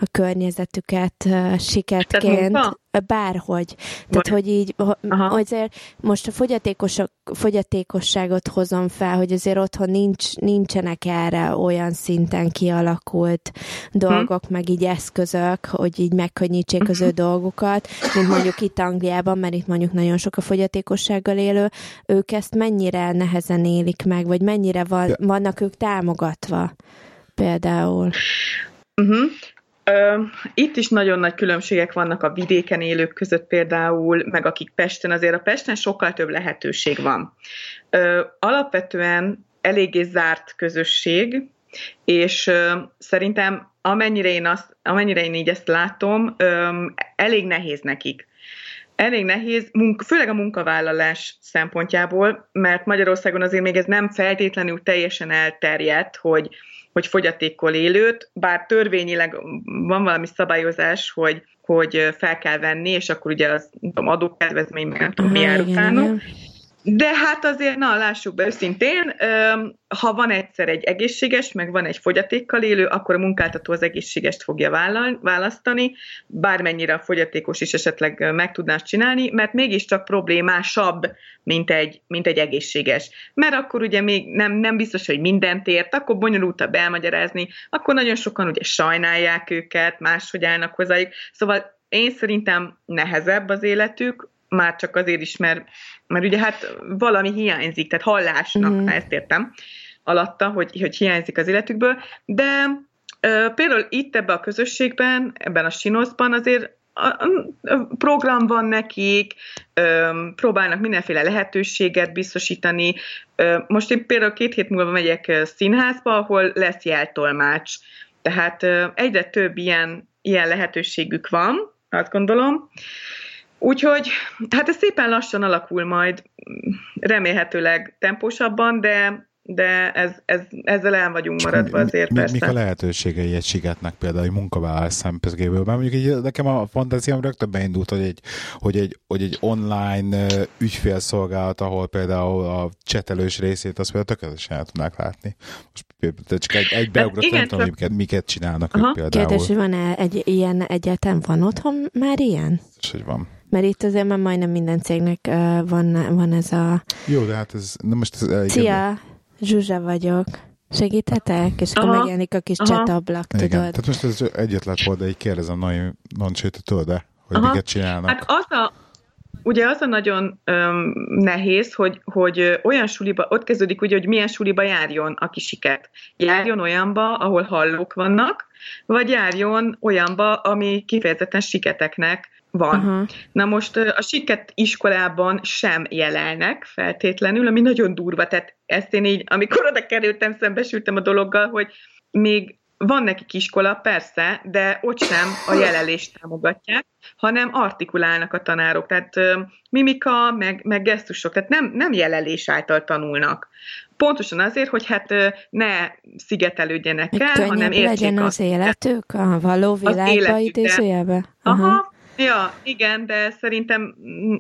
a környezetüket siketként, bárhogy. Tehát, hogy így, Aha. azért most a fogyatékosok, fogyatékosságot hozom fel, hogy azért otthon nincs, nincsenek erre olyan szinten kialakult dolgok, hm. meg így eszközök, hogy így megkönnyítsék az ő hm. dolgukat, mint mondjuk itt Angliában, mert itt mondjuk nagyon sok a fogyatékossággal élő, ők ezt mennyire nehezen élik meg, vagy mennyire van, vannak ők támogatva például. Uh-huh. Itt is nagyon nagy különbségek vannak a vidéken élők között például, meg akik Pesten, azért a Pesten sokkal több lehetőség van. Alapvetően eléggé zárt közösség, és szerintem amennyire én, azt, amennyire én így ezt látom, elég nehéz nekik elég nehéz, főleg a munkavállalás szempontjából, mert Magyarországon azért még ez nem feltétlenül teljesen elterjedt, hogy, hogy fogyatékkal élőt, bár törvényileg van valami szabályozás, hogy, hogy fel kell venni, és akkor ugye az adókedvezmény, meg nem tudom, mi jár utána. De hát azért, na, lássuk be őszintén, ha van egyszer egy egészséges, meg van egy fogyatékkal élő, akkor a munkáltató az egészségest fogja választani, bármennyire a fogyatékos is esetleg meg tudná csinálni, mert mégiscsak problémásabb, mint egy, mint egy egészséges. Mert akkor ugye még nem, nem biztos, hogy mindent ért, akkor bonyolultabb elmagyarázni, akkor nagyon sokan ugye sajnálják őket, máshogy állnak hozzájuk. Szóval én szerintem nehezebb az életük, már csak azért is, mert, mert ugye hát valami hiányzik, tehát hallásnak, mm. ha ezt értem alatta, hogy, hogy hiányzik az életükből, de ö, például itt ebben a közösségben, ebben a sinoszban azért a, a, program van nekik, ö, próbálnak mindenféle lehetőséget biztosítani. Ö, most én például két hét múlva megyek színházba, ahol lesz jeltolmács. Tehát ö, egyre több ilyen, ilyen lehetőségük van, azt gondolom. Úgyhogy hát ez szépen lassan alakul majd, remélhetőleg tempósabban, de de ez, ez, ezzel el vagyunk maradva azért mi, persze. Mik a lehetőségei egy sigetnek például egy munkavállalás szempontjából? Mert mondjuk így, nekem a fantáziám rögtön beindult, hogy egy, hogy egy, hogy egy online ügyfélszolgálat, ahol például a csetelős részét azt például tökéletesen el tudnák látni. Most csak egy, egy beugrott, hát, nem tudom, miket, miket csinálnak Aha. ők például. Kérdés, hogy van-e egy ilyen egyetem? Van otthon már ilyen? És hogy van. Mert itt azért már majdnem minden cégnek uh, van, van ez a... Jó, de hát ez, nem most ez Szia, Zsuzsa vagyok. Segíthetek? És akkor megjelenik a kis csetablak, tudod? Igen. Tehát most ez egyet lett volna, de így kérdezem, nagyon, sőt, tudod-e, hogy Aha. miket csinálnak? Hát az a, ugye az a nagyon öm, nehéz, hogy, hogy olyan suliba, ott kezdődik ugye, hogy milyen suliba járjon a kisiket. Járjon olyanba, ahol hallók vannak, vagy járjon olyanba, ami kifejezetten siketeknek van. Uh-huh. Na most a siket iskolában sem jelelnek feltétlenül, ami nagyon durva. Tehát ezt én így, amikor oda kerültem, szembesültem a dologgal, hogy még van nekik iskola, persze, de ott sem a jelelést támogatják, hanem artikulálnak a tanárok, tehát ö, mimika, meg, meg gesztusok, tehát nem, nem jelelés által tanulnak. Pontosan azért, hogy hát ö, ne szigetelődjenek el, hanem értsék legyen az életük a való világba idézőjelbe? Aha, Ja, igen, de szerintem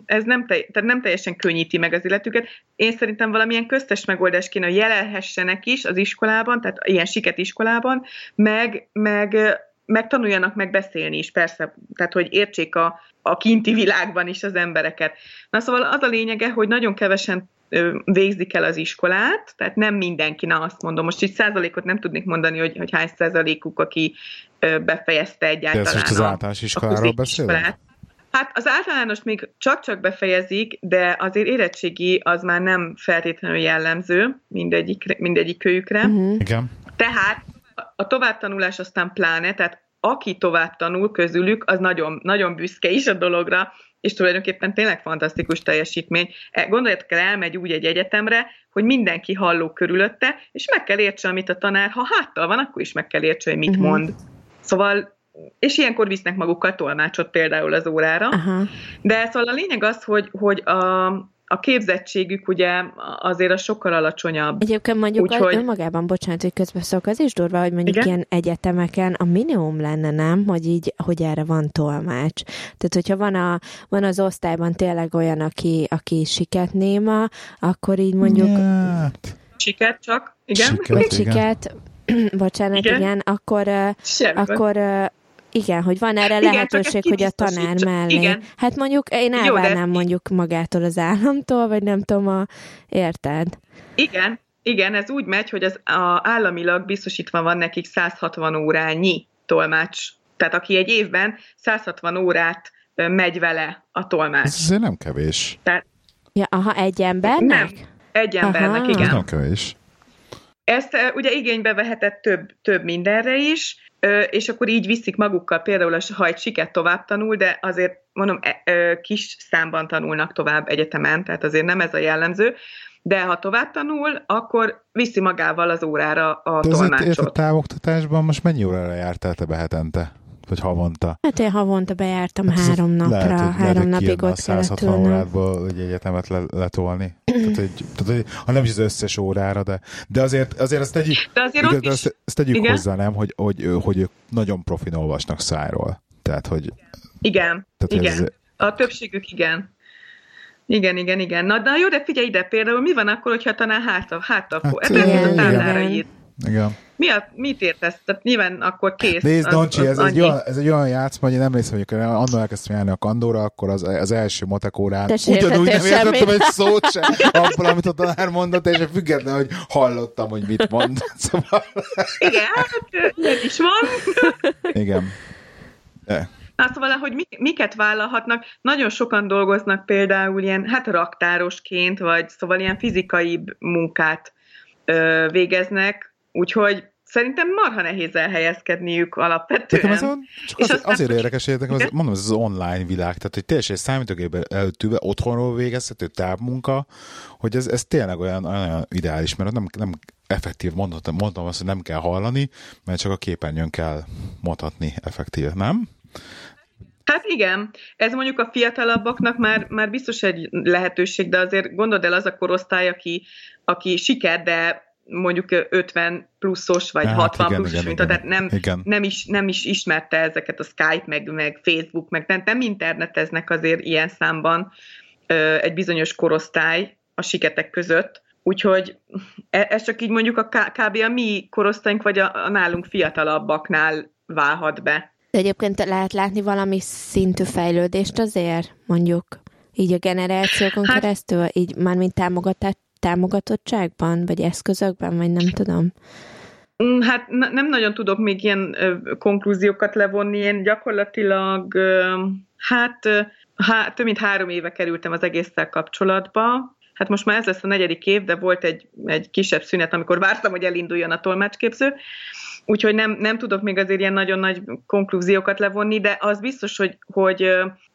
ez nem, te, tehát nem teljesen könnyíti meg az életüket. Én szerintem valamilyen köztes megoldás kéne, hogy jelelhessenek is az iskolában, tehát ilyen siket iskolában, meg, meg, meg tanuljanak meg beszélni is, persze, tehát hogy értsék a, a kinti világban is az embereket. Na szóval az a lényege, hogy nagyon kevesen végzik el az iskolát, tehát nem mindenki, na azt mondom, most így százalékot nem tudnék mondani, hogy, hogy hány százalékuk, aki befejezte egyáltalán De ez most az általános iskoláról beszélünk? Hát az általános még csak-csak befejezik, de azért érettségi az már nem feltétlenül jellemző mindegyik, mindegyik kölyükre. Uh-huh. Igen. Tehát a továbbtanulás aztán pláne, tehát aki tovább tanul közülük, az nagyon, nagyon büszke is a dologra, és tulajdonképpen tényleg fantasztikus teljesítmény. E, gondoljatok el, elmegy úgy egy egyetemre, hogy mindenki halló körülötte, és meg kell értse, amit a tanár, ha háttal van, akkor is meg kell értse, hogy mit uh-huh. mond. Szóval és ilyenkor visznek magukkal tolmácsot például az órára. Uh-huh. De szóval a lényeg az, hogy, hogy a, a képzettségük ugye azért a sokkal alacsonyabb. Egyébként mondjuk Úgyhogy... önmagában, bocsánat, hogy közbeszólok, az is durva, hogy mondjuk Igen? ilyen egyetemeken a minimum lenne, nem, hogy így, hogy erre van tolmács. Tehát, hogyha van, a, van az osztályban tényleg olyan, aki, aki siket néma, akkor így mondjuk... Nyert. Siket csak, igen. Siket, Vagy siket, [clears throat] bocsánat, igen, igen akkor, akkor igen, hogy van erre igen, lehetőség, hogy a tanár mellé. Igen. Hát mondjuk én elvárnám mondjuk magától az államtól, vagy nem tudom, a... érted? Igen, igen, ez úgy megy, hogy az a államilag biztosítva van nekik 160 órányi tolmács. Tehát aki egy évben 160 órát megy vele a tolmács. Ez azért nem kevés. Tehát, ja, aha, egy embernek? Nem, egy embernek, aha. igen. Ez nem kevés. ezt ugye igénybe vehetett több, több mindenre is, és akkor így viszik magukkal például, ha egy siket tovább tanul, de azért mondom, e, kis számban tanulnak tovább egyetemen, tehát azért nem ez a jellemző, de ha tovább tanul, akkor viszi magával az órára a de tolmácsot. a távoktatásban most mennyi órára jártál te be hetente? Vagy havonta? Hát én havonta bejártam hát három napra, lehet, hogy, három lehet, napig ott 160 órádból egy egyetemet le, letolni. tehát, hogy, tehát, hogy, ha nem is az összes órára, de, de azért, azért azt tegyük, de azért igaz, de azt, azt tegyük igen? hozzá, nem, hogy, hogy, hogy ők nagyon profin olvasnak szájról. Tehát, hogy... Igen, tehát, igen. Ez, a többségük igen. Igen, igen, igen. Na, de jó, de figyelj ide, például mi van akkor, hogyha tanár hátra, hátra hát, hát, ez a táblára ír. Igen. Mi a, mit értesz? Tehát nyilván akkor kész. Nézd, Doncsi, ez, egy olyan, ez egy olyan játszma, hogy én emlékszem, hogy annól elkezdtem járni a kandóra, akkor az, az első matekórán ugyanúgy nem értettem egy szót sem abból, amit a tanár mondott, és független, hogy hallottam, hogy mit mond. [laughs] Szóval... Igen, hát ez is van. Igen. De. Na szóval, hogy miket vállalhatnak, nagyon sokan dolgoznak például ilyen, hát raktárosként, vagy szóval ilyen fizikai munkát ö, végeznek, úgyhogy szerintem marha nehéz elhelyezkedniük alapvetően. az, csak az, azért érdekes, hogy az, mondom, ez az online világ, tehát hogy teljesen egy számítógépben előttűve otthonról végezhető távmunka, hogy ez, ez tényleg olyan, olyan ideális, mert nem, nem effektív, mondhatom, mondtam azt, hogy nem kell hallani, mert csak a képernyőn kell mondhatni effektív, nem? Hát igen, ez mondjuk a fiatalabbaknak már, már biztos egy lehetőség, de azért gondold el az a korosztály, aki, aki siker, de mondjuk 50 pluszos, vagy hát 60 igen, pluszos, igen, mint igen, tehát nem, igen. Nem, is, nem is ismerte ezeket a Skype, meg, meg Facebook, meg nem, nem interneteznek azért ilyen számban ö, egy bizonyos korosztály a siketek között, úgyhogy e, ez csak így mondjuk a kb. a mi korosztályunk, vagy a, a nálunk fiatalabbaknál válhat be. De egyébként lehet látni valami szintű fejlődést azért, mondjuk, így a generációkon hát, keresztül, így már mint támogatás, támogatottságban, vagy eszközökben, vagy nem tudom? Mm, hát nem nagyon tudok még ilyen ö, konklúziókat levonni. Én gyakorlatilag, ö, hát há, több mint három éve kerültem az egésszel kapcsolatba. Hát most már ez lesz a negyedik év, de volt egy, egy kisebb szünet, amikor vártam, hogy elinduljon a tolmácsképző. Úgyhogy nem, nem tudok még azért ilyen nagyon nagy konklúziókat levonni, de az biztos, hogy, hogy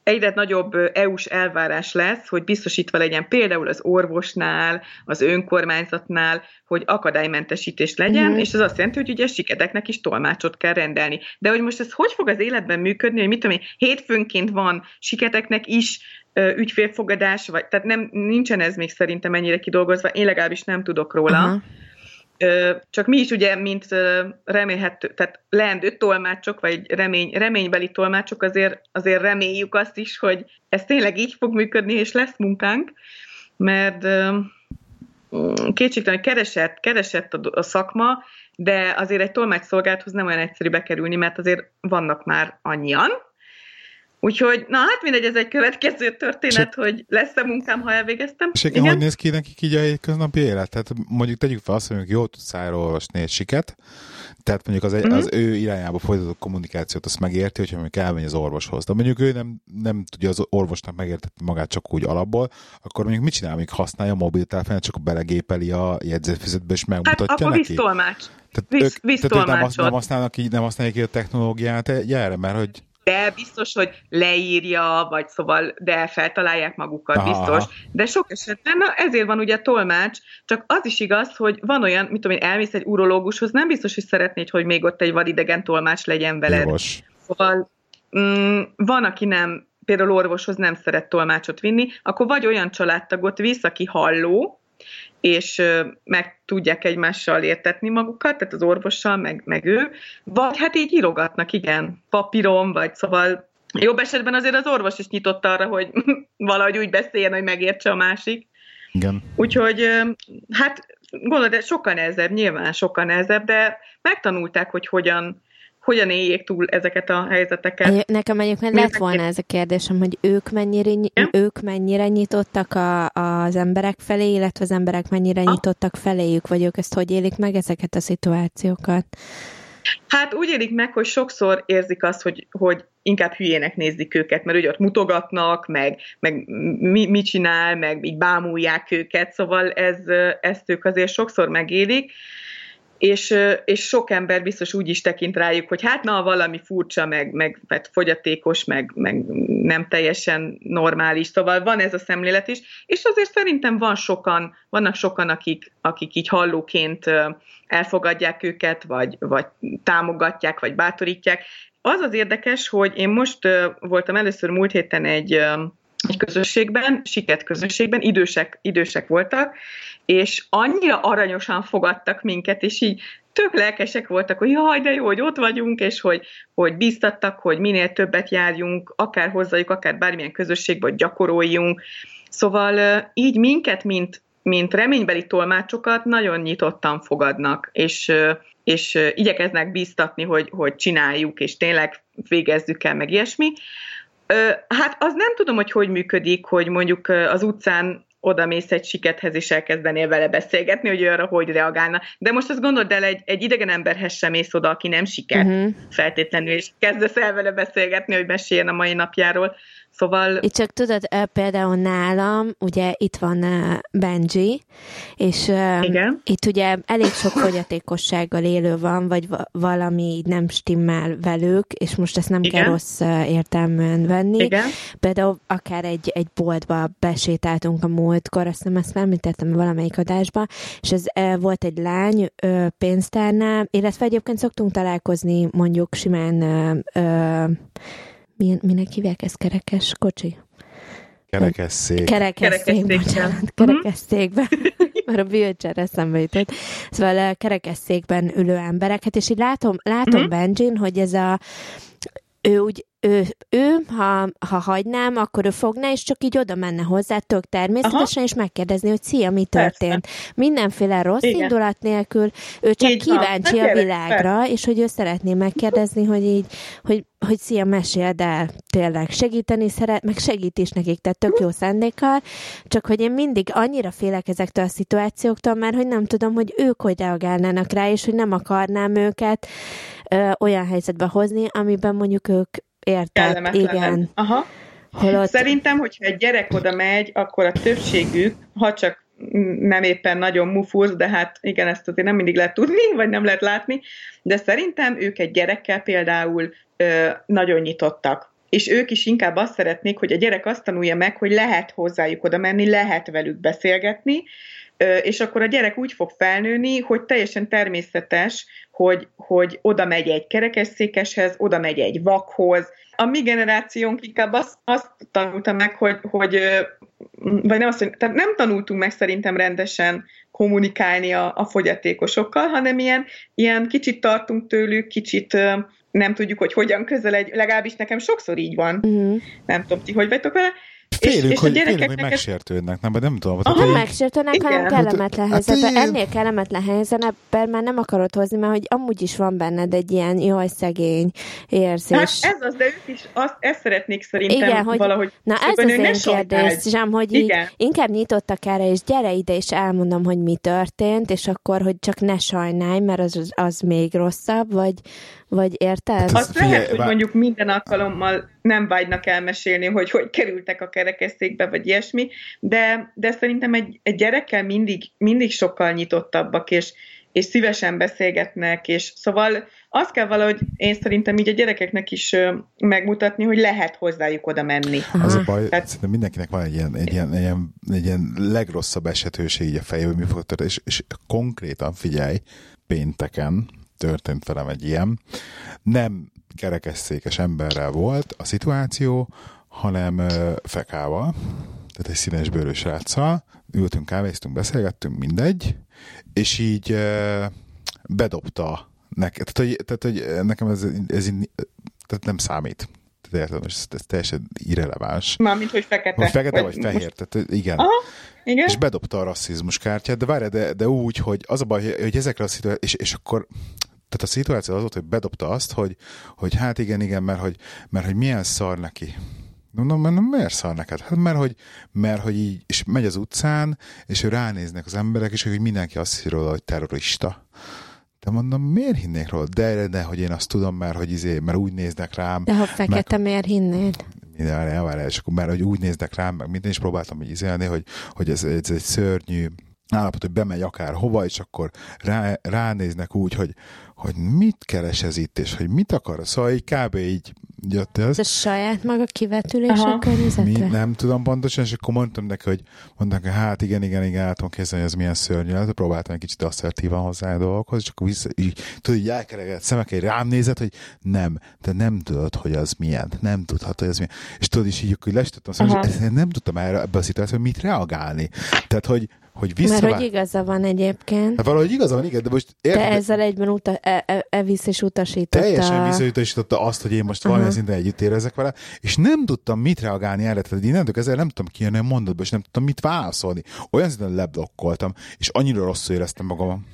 egyre nagyobb EU-s elvárás lesz, hogy biztosítva legyen például az orvosnál, az önkormányzatnál, hogy akadálymentesítés legyen, mm. és az azt jelenti, hogy ugye siketeknek is tolmácsot kell rendelni. De hogy most ez hogy fog az életben működni, hogy mit tudom én, hétfőnként van siketeknek is ügyfélfogadás, vagy, tehát nem, nincsen ez még szerintem ennyire kidolgozva, én legalábbis nem tudok róla. Uh-huh. Csak mi is ugye, mint remélhető, tehát leendő tolmácsok, vagy remény, reménybeli tolmácsok azért, azért reméljük azt is, hogy ez tényleg így fog működni, és lesz munkánk, mert kétségtelen keresett, keresett a, a szakma, de azért egy tolmácsszolgálathoz nem olyan egyszerű bekerülni, mert azért vannak már annyian, Úgyhogy, na hát mindegy, ez egy következő történet, Se... hogy lesz-e munkám, ha elvégeztem. És igen, hogy néz ki nekik így a hétköznapi élet? Tehát mondjuk tegyük fel azt, hogy jól tudsz olvasni egy siket, tehát mondjuk az, egy, mm-hmm. az ő irányába folytatott kommunikációt azt megérti, hogyha mondjuk elmegy az orvoshoz. De mondjuk ő nem, nem tudja az orvosnak megértetni magát csak úgy alapból, akkor mondjuk mit csinál, még használja a mobiltelefonát, csak belegépeli a jegyzőfizetbe és megmutatja hát, akkor neki? visz tolmács. Tehát visz, ők, tehát nem, nem használnak így, nem használják így a technológiát erre, mert hogy de biztos, hogy leírja, vagy szóval, de feltalálják magukat, Aha. biztos. De sok esetben, na ezért van ugye tolmács, csak az is igaz, hogy van olyan, mit tudom én, elmész egy urológushoz, nem biztos, hogy szeretnéd, hogy még ott egy vadidegen tolmács legyen veled. Jogos. Szóval mm, van, aki nem, például orvoshoz nem szeret tolmácsot vinni, akkor vagy olyan családtagot visz, aki halló, és meg tudják egymással értetni magukat, tehát az orvossal, meg, meg ő, vagy hát így írogatnak, igen, papíron, vagy szóval jobb esetben azért az orvos is nyitott arra, hogy [laughs] valahogy úgy beszéljen, hogy megértse a másik. Igen. Úgyhogy hát gondolod, sokkal nehezebb, nyilván sokkal nehezebb, de megtanulták, hogy hogyan hogyan éljék túl ezeket a helyzeteket. Nekem egyébként lett volna ez a kérdésem, hogy ők mennyire, ők mennyire nyitottak a, az emberek felé, illetve az emberek mennyire ha? nyitottak feléjük, vagy ők ezt hogy élik meg ezeket a szituációkat? Hát úgy élik meg, hogy sokszor érzik azt, hogy, hogy inkább hülyének nézik őket, mert ugye ott mutogatnak, meg, meg mi, mit csinál, meg így bámulják őket, szóval ez, ezt ők azért sokszor megélik. És, és sok ember biztos úgy is tekint rájuk, hogy hát na, valami furcsa, meg, meg hát fogyatékos, meg, meg nem teljesen normális, szóval van ez a szemlélet is, és azért szerintem van sokan, vannak sokan, akik, akik így hallóként elfogadják őket, vagy, vagy támogatják, vagy bátorítják. Az az érdekes, hogy én most voltam először múlt héten egy, egy közösségben, siket közösségben, idősek, idősek voltak, és annyira aranyosan fogadtak minket, és így tök lelkesek voltak, hogy jaj, de jó, hogy ott vagyunk, és hogy, hogy bíztattak, hogy minél többet járjunk, akár hozzájuk, akár bármilyen közösségbe, hogy gyakoroljunk. Szóval így minket, mint, mint reménybeli tolmácsokat nagyon nyitottan fogadnak, és, és igyekeznek bíztatni, hogy, hogy csináljuk, és tényleg végezzük el, meg ilyesmi. Hát az nem tudom, hogy hogy működik, hogy mondjuk az utcán oda mész egy sikethez, és elkezdenél vele beszélgetni, hogy ő arra hogy reagálna. De most azt gondold el, egy, egy idegen emberhez sem mész oda, aki nem siket uh-huh. feltétlenül, és kezdesz el vele beszélgetni, hogy meséljen a mai napjáról. Szóval... Itt csak tudod, például nálam, ugye itt van Benji, és Igen. itt ugye elég sok fogyatékossággal élő van, vagy valami nem stimmel velük, és most ezt nem Igen. kell rossz értelműen venni. Igen. Például akár egy, egy boltba besétáltunk a múltkor, azt nem ezt említettem valamelyik adásba, és ez volt egy lány pénztárnál, illetve egyébként szoktunk találkozni mondjuk simán milyen, minek hívják ezt kerekes kocsi? Kerekesszék. Kerekesszék, bocsánat, kerekesszékben. [laughs] Mert a bűcsár eszembe jutott. Szóval a kerekesszékben ülő embereket, és így látom, látom uh-huh. Benjin, hogy ez a ő úgy ő, ő ha, ha hagynám, akkor ő fogná, és csak így oda menne hozzá tök természetesen, Aha. és megkérdezni, hogy szia, mi történt. Persze. Mindenféle rossz Igen. indulat nélkül, ő csak így kíváncsi van. a világra, persze. és hogy ő szeretné megkérdezni, hogy így, hogy, hogy szia, meséld el, tényleg segíteni szeret, meg segít is nekik, tehát tök jó szándékkal, csak hogy én mindig annyira félek ezektől a szituációktól, mert hogy nem tudom, hogy ők hogy reagálnának rá, és hogy nem akarnám őket ö, olyan helyzetbe hozni, amiben mondjuk ők érted, igen. Aha. Holott... Szerintem, hogyha egy gyerek oda megy, akkor a többségük, ha csak nem éppen nagyon mufurz, de hát igen, ezt azért nem mindig lehet tudni, vagy nem lehet látni, de szerintem ők egy gyerekkel például ö, nagyon nyitottak. És ők is inkább azt szeretnék, hogy a gyerek azt tanulja meg, hogy lehet hozzájuk oda menni, lehet velük beszélgetni, és akkor a gyerek úgy fog felnőni, hogy teljesen természetes, hogy, hogy oda megy egy kerekesszékeshez, oda megy egy vakhoz. A mi generációnk inkább azt, azt tanulta meg, hogy, hogy vagy nem, azt, tehát nem tanultunk meg szerintem rendesen kommunikálni a, a fogyatékosokkal, hanem ilyen, ilyen kicsit tartunk tőlük, kicsit nem tudjuk, hogy hogyan közeledj, legalábbis nekem sokszor így van. Uh-huh. Nem tudom, ti hogy vagytok vele, Félünk, és, és hogy, félünk, hogy megsértődnek, nem, nem tudom. Aha, nem megsértődnek, igen. hanem kellemetlen hát, helyzetben. Hát, Ennél kellemetlen helyzetben már nem akarod hozni, mert hogy amúgy is van benned egy ilyen jaj, szegény érzés. Hát ez az, de ők is azt, ezt szeretnék szerintem igen, hogy, valahogy. Na ez az én kérdésem, hogy így inkább nyitottak erre, és gyere ide, és elmondom, hogy mi történt, és akkor, hogy csak ne sajnálj, mert az, az még rosszabb, vagy, vagy érted? Hát Azt lehet, hogy mondjuk minden alkalommal nem vágynak elmesélni, hogy hogy kerültek a kerekesszékbe, vagy ilyesmi, de, de szerintem egy, egy gyerekkel mindig, mindig sokkal nyitottabbak, és, és szívesen beszélgetnek, és szóval azt kell valahogy én szerintem így a gyerekeknek is megmutatni, hogy lehet hozzájuk oda menni. Az a baj, Tehát... szerintem mindenkinek van egy ilyen, egy ilyen, egy ilyen, egy ilyen legrosszabb esetőség így a fejében, mi fog történni, és, és konkrétan figyelj, pénteken, történt velem egy ilyen. Nem kerekesszékes emberrel volt a szituáció, hanem fekával, tehát egy színes bőrös ráccal. Ültünk, kávéztunk, beszélgettünk, mindegy, és így bedobta nekem, tehát hogy, tehát, hogy nekem ez, ez, ez tehát nem számít. Tehát érted, ez, ez teljesen irreleváns. Mármint, hogy fekete. Vagy fekete, vagy, vagy fehér, most... tehát igen. Aha. Igen? És bedobta a rasszizmus kártyát, de várj, de, de úgy, hogy az a baj, hogy ezekre a szituációk, és, és akkor tehát a szituáció az volt, hogy bedobta azt, hogy, hogy hát igen, igen, mert hogy, mert hogy milyen szar neki. Mondom, mondom, miért szar neked? Hát mert hogy, mert hogy így, és megy az utcán, és ő ránéznek az emberek, és hogy mindenki azt hiszi róla, hogy terrorista. De mondom, miért hinnék róla? De, de, hogy én azt tudom, mert hogy izé, mert úgy néznek rám. De ha fekete, meg, miért hinnéd? Minden, várjál, és akkor mert hogy úgy néznek rám, meg minden is próbáltam így izélni, hogy, hogy ez, ez egy szörnyű, állapot, hogy bemegy akár hova, és akkor rá, ránéznek úgy, hogy, hogy mit keres ez itt, és hogy mit akar. Szóval így kb. így jött ez. Ez saját maga kivetülés a környezetre? Mi, nem tudom pontosan, és akkor mondtam neki, hogy mondták, hogy hát igen, igen, igen, látom kezdeni, hogy ez milyen szörnyű. Hát próbáltam egy kicsit asszertívan hozzá a dolgokhoz, és akkor vissza, így, tudod, így elkeregett szemekkel, rám nézett, hogy nem, te nem tudod, hogy az milyen, nem tudhat, hogy az milyen. És tudod, is így akkor lestettem, szóval, nem tudtam erre ebbe a szituációban mit reagálni. Tehát, hogy hogy vissza... Mert hogy igaza van egyébként. Hát valahogy igaza van, igen, de most... Érted? De ezzel egyben uta, e, e, e vissza is utasította. Teljesen visszautasította azt, hogy én most uh-huh. valamilyen szinten együtt érezek vele, és nem tudtam mit reagálni erre, tehát én nem ezzel nem tudtam kijönni a mondatba, és nem tudtam mit válaszolni. Olyan szinten leblokkoltam, és annyira rosszul éreztem magam.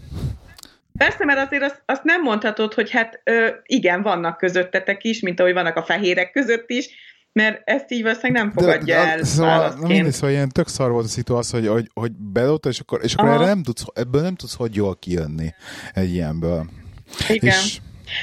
Persze, mert azért azt, azt nem mondhatod, hogy hát ö, igen, vannak közöttetek is, mint ahogy vannak a fehérek között is, mert ezt így valószínűleg nem fogadja de, de, el szóval, nem mindig, szóval ilyen tök szar volt a szituáció, hogy, hogy, hogy bedobta, és akkor, és akkor erre nem tudsz, ebből nem tudsz hogy jól kijönni egy ilyenből. Igen. És,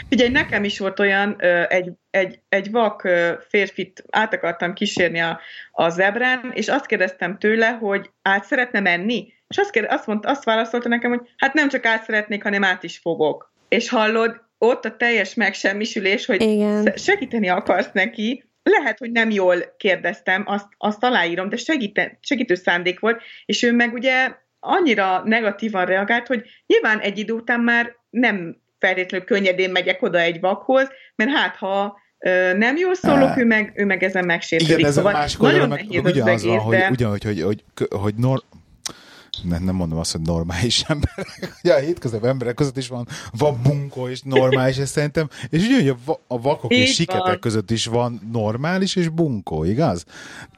Figyelj, nekem is volt olyan, egy, egy, egy vak férfit át akartam kísérni a, a zebrán, és azt kérdeztem tőle, hogy át szeretne menni, és azt, kérde, azt, mondta, azt válaszolta nekem, hogy hát nem csak át szeretnék, hanem át is fogok. És hallod, ott a teljes megsemmisülés, hogy Igen. segíteni akarsz neki, lehet, hogy nem jól kérdeztem, azt, azt aláírom, de segíte, segítő szándék volt, és ő meg ugye annyira negatívan reagált, hogy nyilván egy idő után már nem feltétlenül könnyedén megyek oda egy vakhoz, mert hát ha nem jól szólok, ő meg, ő meg ezen megsértődik. Igen, ez szóval a másik nagyon meg, nehéz ugyanaz van, hogy, ugyanúgy, hogy, hogy, hogy, hogy nor, nem, nem mondom azt, hogy normális [laughs] emberek. Ugye a hétköznapi emberek között is van, van bunkó és normális, ez szerintem, és ugye a, a vakok Így és siketek van. között is van normális és bunkó, igaz?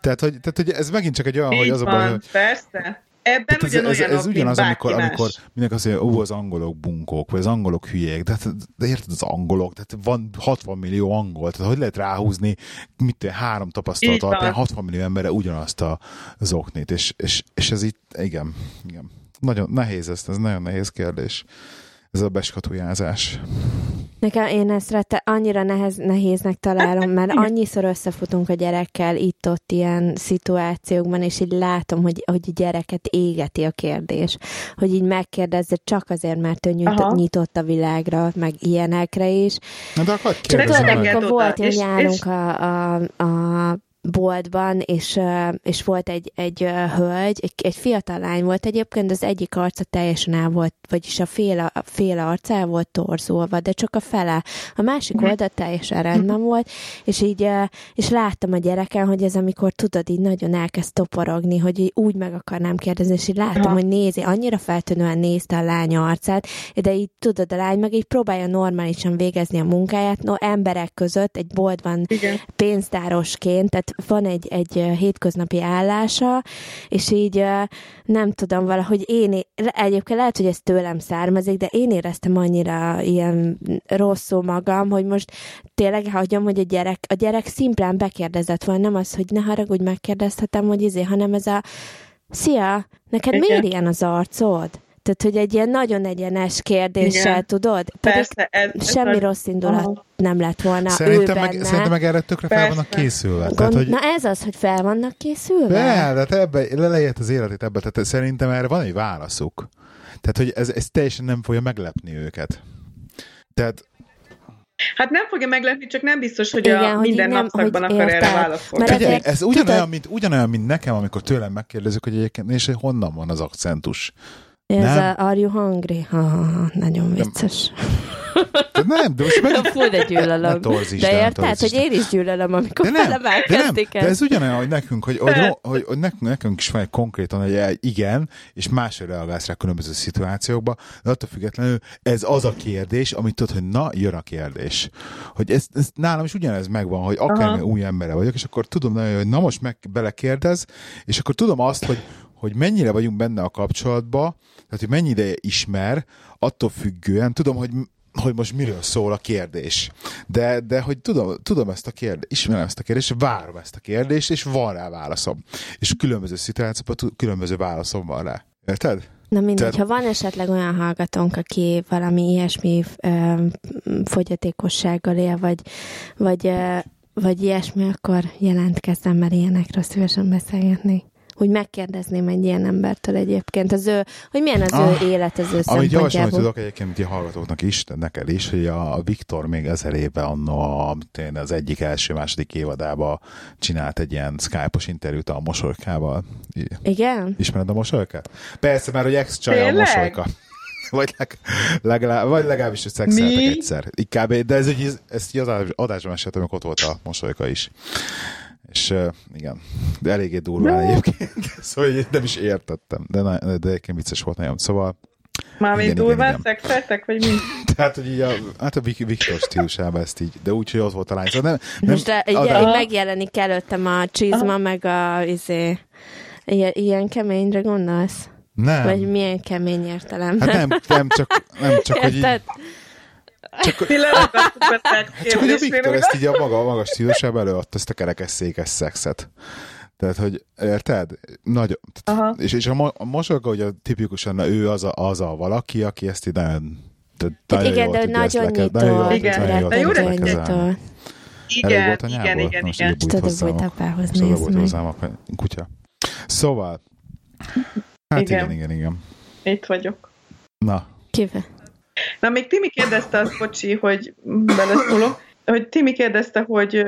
Tehát, hogy, tehát, hogy ez megint csak egy olyan, Így hogy az van, a baj, hogy... persze. Ebben ez, ez, ez, ez ugyanaz, amikor, más. amikor mindenki azt mondja, ó, az angolok bunkók, vagy az angolok hülyék, de, de, de érted az angolok, tehát van 60 millió angol, tehát hogy lehet ráhúzni, mit te, három tapasztalat alapján 60 millió emberre ugyanazt a zoknit, és, és, és ez itt, igen, igen. Nagyon nehéz ez, ez nagyon nehéz kérdés ez a beskatujázás. Nekem én ezt rette, annyira nehez, nehéznek találom, mert annyiszor összefutunk a gyerekkel itt-ott ilyen szituációkban, és így látom, hogy, hogy a gyereket égeti a kérdés, hogy így megkérdezze csak azért, mert ő nyit, nyitott a világra, meg ilyenekre is. Na de akkor kérdezem Tudod, amikor volt, hogy járunk a, a, a boltban, és, és volt egy, egy hölgy, egy, egy fiatal lány volt egyébként, az egyik arca teljesen el volt, vagyis a fél, a fél arca el volt torzulva, de csak a fele. A másik mhm. oldal teljesen rendben volt, és így, és láttam a gyereken, hogy ez amikor tudod, így nagyon elkezd toporogni, hogy így úgy meg akarnám kérdezni, és így láttam, hogy nézi, annyira feltűnően nézte a lány arcát, de így tudod, a lány meg így próbálja normálisan végezni a munkáját, no, emberek között, egy boltban Igen. pénztárosként, tehát van egy, egy hétköznapi állása, és így nem tudom, valahogy én, egyébként lehet, hogy ez tőlem származik, de én éreztem annyira ilyen rosszul magam, hogy most tényleg hagyom, hogy a gyerek, a gyerek szimplán bekérdezett volna, nem az, hogy ne haragudj, megkérdezhetem, hogy izé, hanem ez a Szia, neked Igen. miért ilyen az arcod? Tehát, hogy egy ilyen nagyon egyenes kérdéssel, Igen. tudod? Pedig Persze, ez, ez semmi ez rossz indulat aha. nem lett volna szerintem ő meg, benne. Szerintem meg erre tökre Persze. fel vannak készülve. Gond, tehát, hogy... Na ez az, hogy fel vannak készülve? De, de te ebbe, lelejött az életét ebbe, tehát szerintem erre van egy válaszuk. Tehát, hogy ez, ez teljesen nem fogja meglepni őket. Tehát Hát nem fogja meglepni, csak nem biztos, hogy Igen, a minden nem, napszakban akar érte. erre válaszolni. Figyelj, ez ugyanolyan mint, ugyanolyan, mint nekem, amikor tőlem megkérdezik, hogy egyébként és honnan van az akcentus. Ez nem? a Are you hungry? Ha, ha, ha, nagyon vicces. De nem, de most meg... Fú, de gyűlölöm. de érted, hogy én is gyűlölöm, amikor de nem, de nem, de ez ugyanolyan, hogy nekünk, hogy, hogy, hogy, hogy nekünk, nekünk is van egy konkrétan egy igen, és másra reagálsz rá különböző szituációkba, de attól függetlenül ez az a kérdés, amit tudod, hogy na, jön a kérdés. Hogy ez, ez nálam is ugyanez megvan, hogy akár új embere vagyok, és akkor tudom nagyon, hogy na most meg belekérdez, és akkor tudom azt, hogy, hogy mennyire vagyunk benne a kapcsolatba, tehát hogy mennyi ideje ismer, attól függően, tudom, hogy hogy most miről szól a kérdés. De, de hogy tudom, tudom ezt a kérdést, ismerem ezt a kérdést, várom ezt a kérdést, és van rá válaszom. És különböző szituációban különböző válaszom van rá. Érted? Na mindegy, Tehát... ha van esetleg olyan hallgatónk, aki valami ilyesmi ö, fogyatékossággal él, vagy, vagy, ö, vagy ilyesmi, akkor jelentkezzen, mert ilyenekről szívesen beszélgetnék. Úgy megkérdezném egy ilyen embertől egyébként, az ő, hogy milyen az ah, ő élet az ő Amit javasolni tudok egyébként a hallgatóknak is, neked is, hogy a Viktor még ezer éve anno az egyik első-második évadában csinált egy ilyen Skype-os interjút a mosolykával. Igen? Ismered a mosolykát? Persze, mert hogy ex a mosolyka. [laughs] vagy, leg, legalább, vagy legalábbis szexeltek egyszer. Inkább, de ez, egy, ezt így az adásban esettem, amikor ott volt a mosolyka is. És uh, igen, de eléggé durván egyébként, [laughs] szóval nem is értettem, de, de, de egyébként vicces volt nagyon. Szóval Mármint durván szexeltek, vagy mi? [laughs] Tehát, hogy így a, hát a Viktor stílusában ezt így, de úgy, hogy ott volt a lány. Szóval nem, nem, Most de, igen, így megjelenik előttem a csizma, Aha. meg a izé, ilyen, ilyen keményre gondolsz? Nem. Vagy milyen kemény értelem? Hát nem, nem csak, nem csak hogy így, csak, hát csak hogy a Viktor ezt így a maga, a maga stílusában előadta ezt a kerekesszékes szexet. Tehát, hogy érted? Nagy, Aha. és, és a, a mosolga, hogy a tipikusan ő az a, az a valaki, aki ezt így nagyon hát igen, de nagyon nyitó. Igen, de jó nyitó. Igen, igen, igen, igen. Tudod, hogy apához néz meg. hozzám a kutya. Szóval, hát igen, igen, igen. igen. Itt vagyok. Na. Kive? Na, még Timi kérdezte azt, bocsi, hogy beleszólok, hogy Timi kérdezte, hogy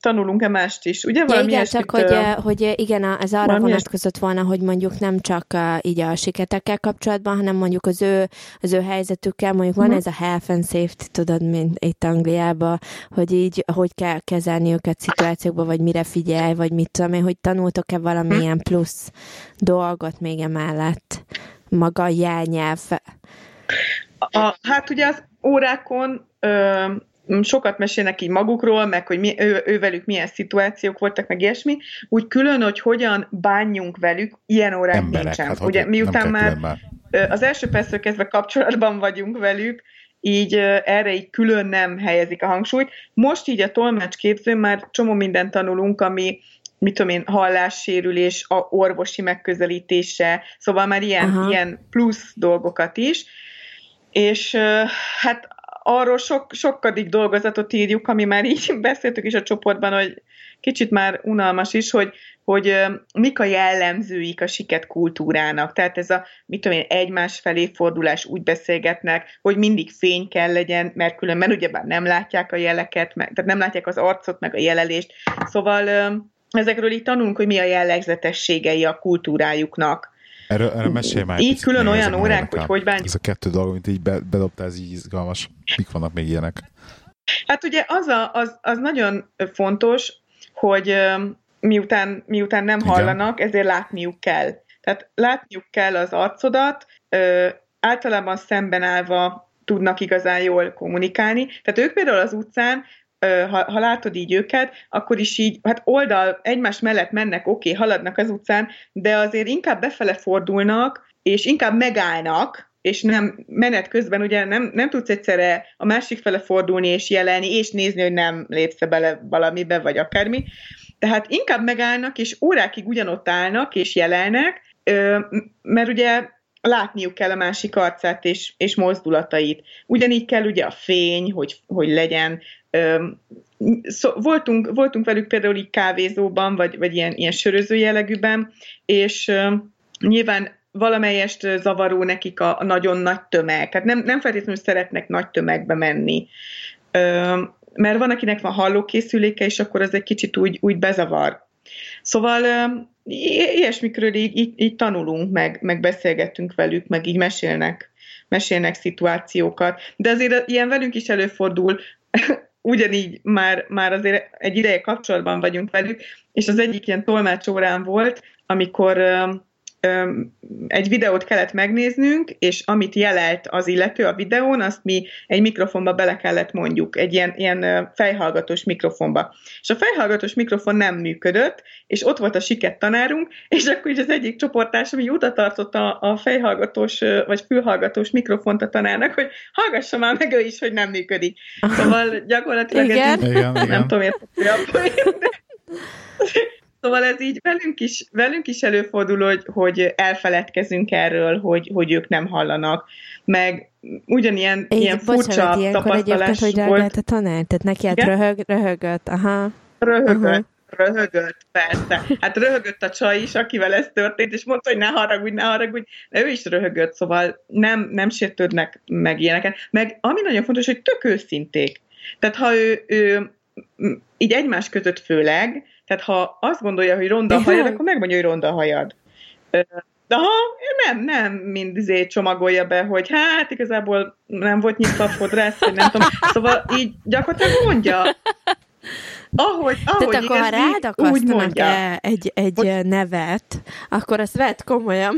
tanulunk-e mást is, ugye? Valami ja, igen, csak hogy, hogy igen, ez arra vonatkozott volna, hogy mondjuk nem csak így a siketekkel kapcsolatban, hanem mondjuk az ő, az ő helyzetükkel, mondjuk van uh-huh. ez a health and safety, tudod, mint itt Angliában, hogy így, hogy kell kezelni őket szituációkban, vagy mire figyelj, vagy mit tudom én, hogy tanultok-e valamilyen plusz dolgot még emellett maga a jelnyelv a, hát ugye az órákon ö, sokat mesélnek így magukról, meg hogy mi, ő, ővelük milyen szituációk voltak, meg ilyesmi, úgy külön, hogy hogyan bánjunk velük, ilyen órák Emberek, nincsen. Hát, ugye miután már, már az első percről kezdve kapcsolatban vagyunk velük, így erre így külön nem helyezik a hangsúlyt. Most így a tolmácsképzőn már csomó mindent tanulunk, ami mit tudom én, hallássérülés, a orvosi megközelítése, szóval már ilyen, ilyen plusz dolgokat is, és hát arról sok, sokadik dolgozatot írjuk, ami már így [laughs] beszéltük is a csoportban, hogy kicsit már unalmas is, hogy, hogy mik a jellemzőik a siket kultúrának. Tehát ez a, mit tudom én, egymás felé fordulás, úgy beszélgetnek, hogy mindig fény kell legyen, mert különben ugyebár nem látják a jeleket, meg, tehát nem látják az arcot, meg a jelelést. Szóval ezekről így tanulunk, hogy mi a jellegzetességei a kultúrájuknak. Erről, erről mesélj már. Így külön olyan órák, hogy hogy bánjuk. Ez a kettő dolog, amit így be, bedobtál, ez így izgalmas. Mik vannak még ilyenek? Hát ugye az, a, az, az nagyon fontos, hogy miután, miután nem Igen. hallanak, ezért látniuk kell. Tehát látniuk kell az arcodat, általában szemben állva tudnak igazán jól kommunikálni. Tehát ők például az utcán ha, ha látod így őket, akkor is így, hát oldal egymás mellett mennek, oké, okay, haladnak az utcán, de azért inkább befele fordulnak, és inkább megállnak, és nem menet közben ugye nem, nem tudsz egyszerre a másik fele fordulni és jelenni, és nézni, hogy nem lépsz bele valamibe, vagy akármi. Tehát inkább megállnak, és órákig ugyanott állnak, és jelennek, mert ugye látniuk kell a másik arcát és, és mozdulatait. Ugyanígy kell ugye a fény, hogy, hogy legyen. Szó, voltunk, voltunk velük például így kávézóban, vagy, vagy ilyen, ilyen söröző jellegűben, és nyilván valamelyest zavaró nekik a, nagyon nagy tömeg. Hát nem, nem feltétlenül szeretnek nagy tömegbe menni. mert van, akinek van hallókészüléke, és akkor az egy kicsit úgy, úgy bezavar. Szóval ilyesmikről így, így, így tanulunk, meg, meg beszélgetünk velük, meg így mesélnek, mesélnek szituációkat. De azért ilyen velünk is előfordul, ugyanígy már, már azért egy ideje kapcsolatban vagyunk velük, és az egyik ilyen tolmácsórán volt, amikor egy videót kellett megnéznünk, és amit jelelt az illető a videón, azt mi egy mikrofonba bele kellett mondjuk, egy ilyen, ilyen fejhallgatós mikrofonba. És a fejhallgatós mikrofon nem működött, és ott volt a siket tanárunk, és akkor így az egyik csoporttársam így utat tartott a, a fejhallgatós, vagy fülhallgatós mikrofont a tanárnak, hogy hallgassa már meg ő is, hogy nem működik. Szóval gyakorlatilag igen. ez igen, nem igen. tudom értetni a de Szóval ez így velünk is, velünk is előfordul, hogy, hogy elfeledkezünk erről, hogy, hogy ők nem hallanak. Meg ugyanilyen Én, ilyen furcsa bocsánat, tapasztalás hogy volt. hogy a tanár, tehát neki hát röhög, röhögött, aha. Röhögött, uh-huh. röhögött, persze. Hát röhögött a csaj is, akivel ez történt, és mondta, hogy ne haragudj, ne haragudj, de ő is röhögött, szóval nem, nem sértődnek meg ilyeneket. Meg ami nagyon fontos, hogy tök őszinték. Tehát ha ő, ő így egymás között főleg, tehát ha azt gondolja, hogy ronda a hajad, akkor megmondja, hogy ronda a hajad. De ha nem, nem mind izé csomagolja be, hogy hát igazából nem volt nyitva a fodrász, vagy nem tudom. Szóval így gyakorlatilag mondja. Ahogy, ahogy Tehát akkor, ha rád akasztanak -e egy, egy hogy... nevet, akkor azt vett komolyan.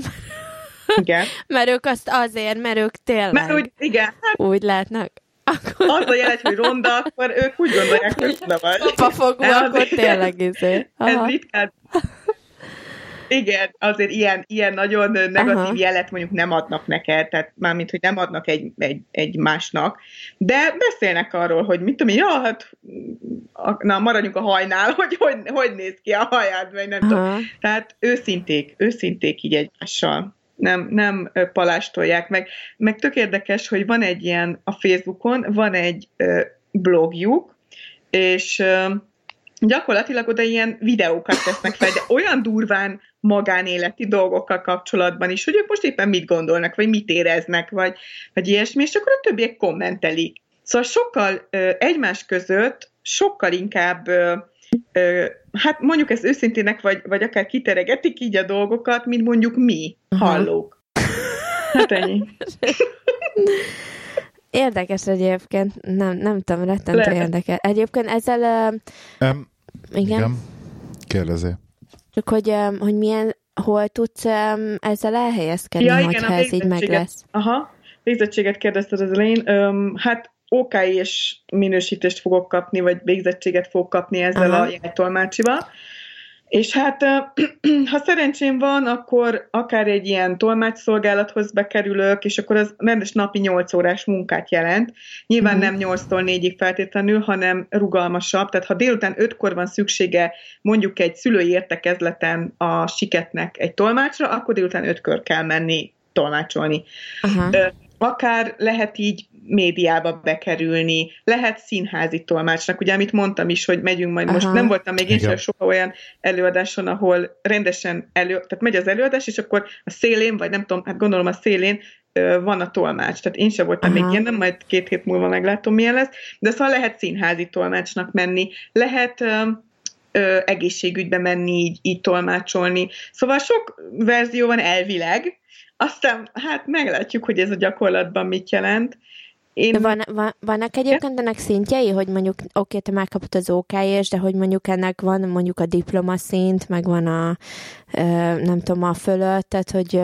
Igen. [laughs] mert ők azt azért, mert ők tényleg mert úgy, igen. Hát, úgy látnak. Akkor... Az a jelet, hogy ronda, akkor ők úgy gondolják, hogy ronda vagy. Papafogó, akkor tényleg izé. Ez ritkán. Igen, azért ilyen, ilyen nagyon negatív Aha. jelet mondjuk nem adnak neked, tehát mármint, hogy nem adnak egy, egy, egy másnak, de beszélnek arról, hogy mit tudom, ja, hát na, maradjunk a hajnál, [laughs] hogy hogy, hogy néz ki a hajad, vagy nem Aha. tudom. Tehát őszinték, őszinték így egymással nem, nem palástolják meg. Meg tök érdekes, hogy van egy ilyen a Facebookon, van egy blogjuk, és gyakorlatilag oda ilyen videókat tesznek fel, de olyan durván magánéleti dolgokkal kapcsolatban is, hogy ők most éppen mit gondolnak, vagy mit éreznek, vagy, vagy ilyesmi, és akkor a többiek kommentelik. Szóval sokkal ö, egymás között sokkal inkább hát mondjuk ezt őszintének, vagy, vagy akár kiteregetik így a dolgokat, mint mondjuk mi, Aha. hallók. Hát ennyi. Érdekes egyébként, nem, nem tudom, rettentő érdekes. Egyébként ezzel... Uh, um, igen? igen. Kérdezé. Csak hogy, um, hogy milyen, hol tudsz um, ezzel elhelyezkedni, ja, igen, hogyha ez így meg lesz. Aha, végzettséget kérdezted az elején. Um, hát OK és minősítést fogok kapni, vagy végzettséget fogok kapni ezzel Aha. a jeltolmácsival. És hát, [clears throat] ha szerencsém van, akkor akár egy ilyen tolmácsszolgálathoz bekerülök, és akkor az rendes napi 8 órás munkát jelent. Nyilván mm. nem 8-tól 4-ig feltétlenül, hanem rugalmasabb. Tehát ha délután 5-kor van szüksége mondjuk egy szülői értekezleten a siketnek egy tolmácsra, akkor délután 5-kör kell menni tolmácsolni. Aha. Akár lehet így médiába bekerülni, lehet színházi tolmácsnak, ugye amit mondtam is, hogy megyünk majd, Aha. most nem voltam még én sem soha olyan előadáson, ahol rendesen elő, tehát megy az előadás, és akkor a szélén, vagy nem tudom, hát gondolom a szélén van a tolmács, tehát én sem voltam Aha. még ilyen, nem majd két hét múlva meglátom, milyen lesz, de szóval lehet színházi tolmácsnak menni, lehet ö, egészségügybe menni, így, így tolmácsolni. Szóval sok verzió van elvileg, aztán hát meglátjuk, hogy ez a gyakorlatban mit jelent. Én... Van, van, vannak egyébként ennek szintjei, hogy mondjuk oké, te megkapod az ok de hogy mondjuk ennek van mondjuk a diplomaszint, meg van a nem tudom, a fölött, tehát hogy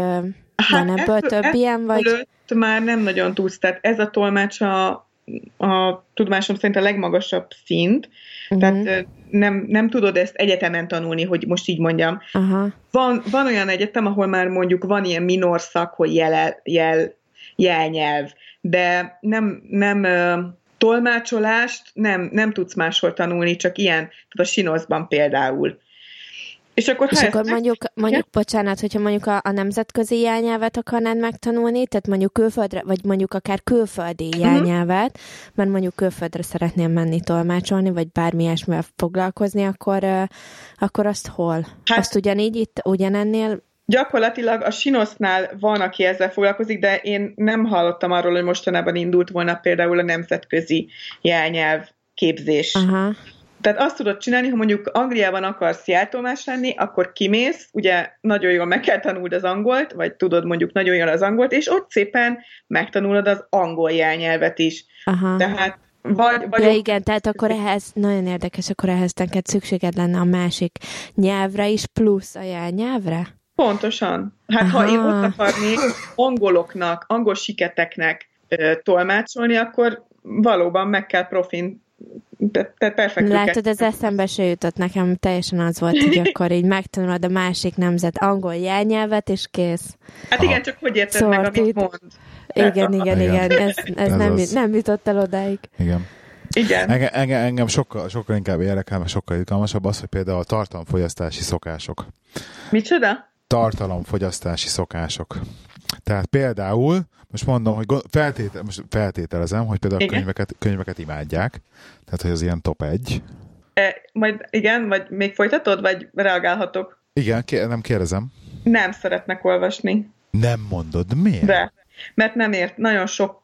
hát van ebből ez, több ez ilyen, vagy... Fölött már nem nagyon tudsz, tehát ez a tolmács a, a tudomásom szerint a legmagasabb szint, uh-huh. tehát nem, nem tudod ezt egyetemen tanulni, hogy most így mondjam. Uh-huh. Van, van olyan egyetem, ahol már mondjuk van ilyen minor szak, hogy jel, jel, jelnyelv, de nem, nem tolmácsolást nem, nem tudsz máshol tanulni, csak ilyen, tehát a sinoszban például. És akkor, és akkor mondjuk, mondjuk, bocsánat, hogyha mondjuk a, a nemzetközi jelnyelvet akarnád megtanulni, tehát mondjuk külföldre, vagy mondjuk akár külföldi uh-huh. jelnyelvet, mert mondjuk külföldre szeretném menni tolmácsolni, vagy bármi ilyesmivel foglalkozni, akkor, akkor azt hol? Hát, azt ugyanígy itt, ugyanennél Gyakorlatilag a Sinosznál van, aki ezzel foglalkozik, de én nem hallottam arról, hogy mostanában indult volna például a nemzetközi jelnyelv képzés. Aha. Tehát azt tudod csinálni, ha mondjuk Angliában akarsz jeltolmás lenni, akkor kimész, ugye nagyon jól meg kell tanuld az angolt, vagy tudod mondjuk nagyon jól az angolt, és ott szépen megtanulod az angol jelnyelvet is. Aha. Tehát vagy, vagy ja, igen, tehát akkor ehhez, nagyon érdekes, akkor ehhez neked szükséged lenne a másik nyelvre is, plusz a jelnyelvre? Pontosan. Hát Aha. ha én ott akarnék angoloknak, angol siketeknek ö, tolmácsolni, akkor valóban meg kell profin perfekt. Látod, ez eszembe se jutott nekem, teljesen az volt, hogy [laughs] akkor így megtanulod a másik nemzet angol jelnyelvet, és kész. Hát igen, csak hogy érted Sorted. meg, amit mond. Igen, igen, igen, igen, ez, ez, ez nem, az... nem jutott el odáig. Igen. Igen. Engem, engem, engem sokkal, sokkal inkább érdekel, mert sokkal izgalmasabb az, hogy például a tartalomfogyasztási szokások. Micsoda? tartalomfogyasztási szokások. Tehát például, most mondom, hogy feltétel, most feltételezem, hogy például a könyveket, könyveket imádják, tehát hogy az ilyen top egy. E, majd igen, vagy még folytatod, vagy reagálhatok? Igen, ké- nem kérdezem. Nem szeretnek olvasni. Nem mondod, miért? De. Mert nem ért, nagyon sok,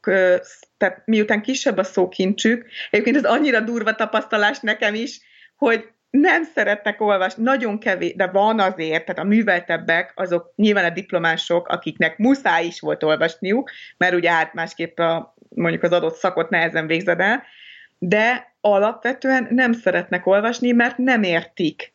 tehát miután kisebb a szókincsük, egyébként ez annyira durva tapasztalás nekem is, hogy nem szeretnek olvasni, nagyon kevés, de van azért, tehát a műveltebbek, azok nyilván a diplomások, akiknek muszáj is volt olvasniuk, mert ugye hát másképp a, mondjuk az adott szakot nehezen végzed el, de alapvetően nem szeretnek olvasni, mert nem értik.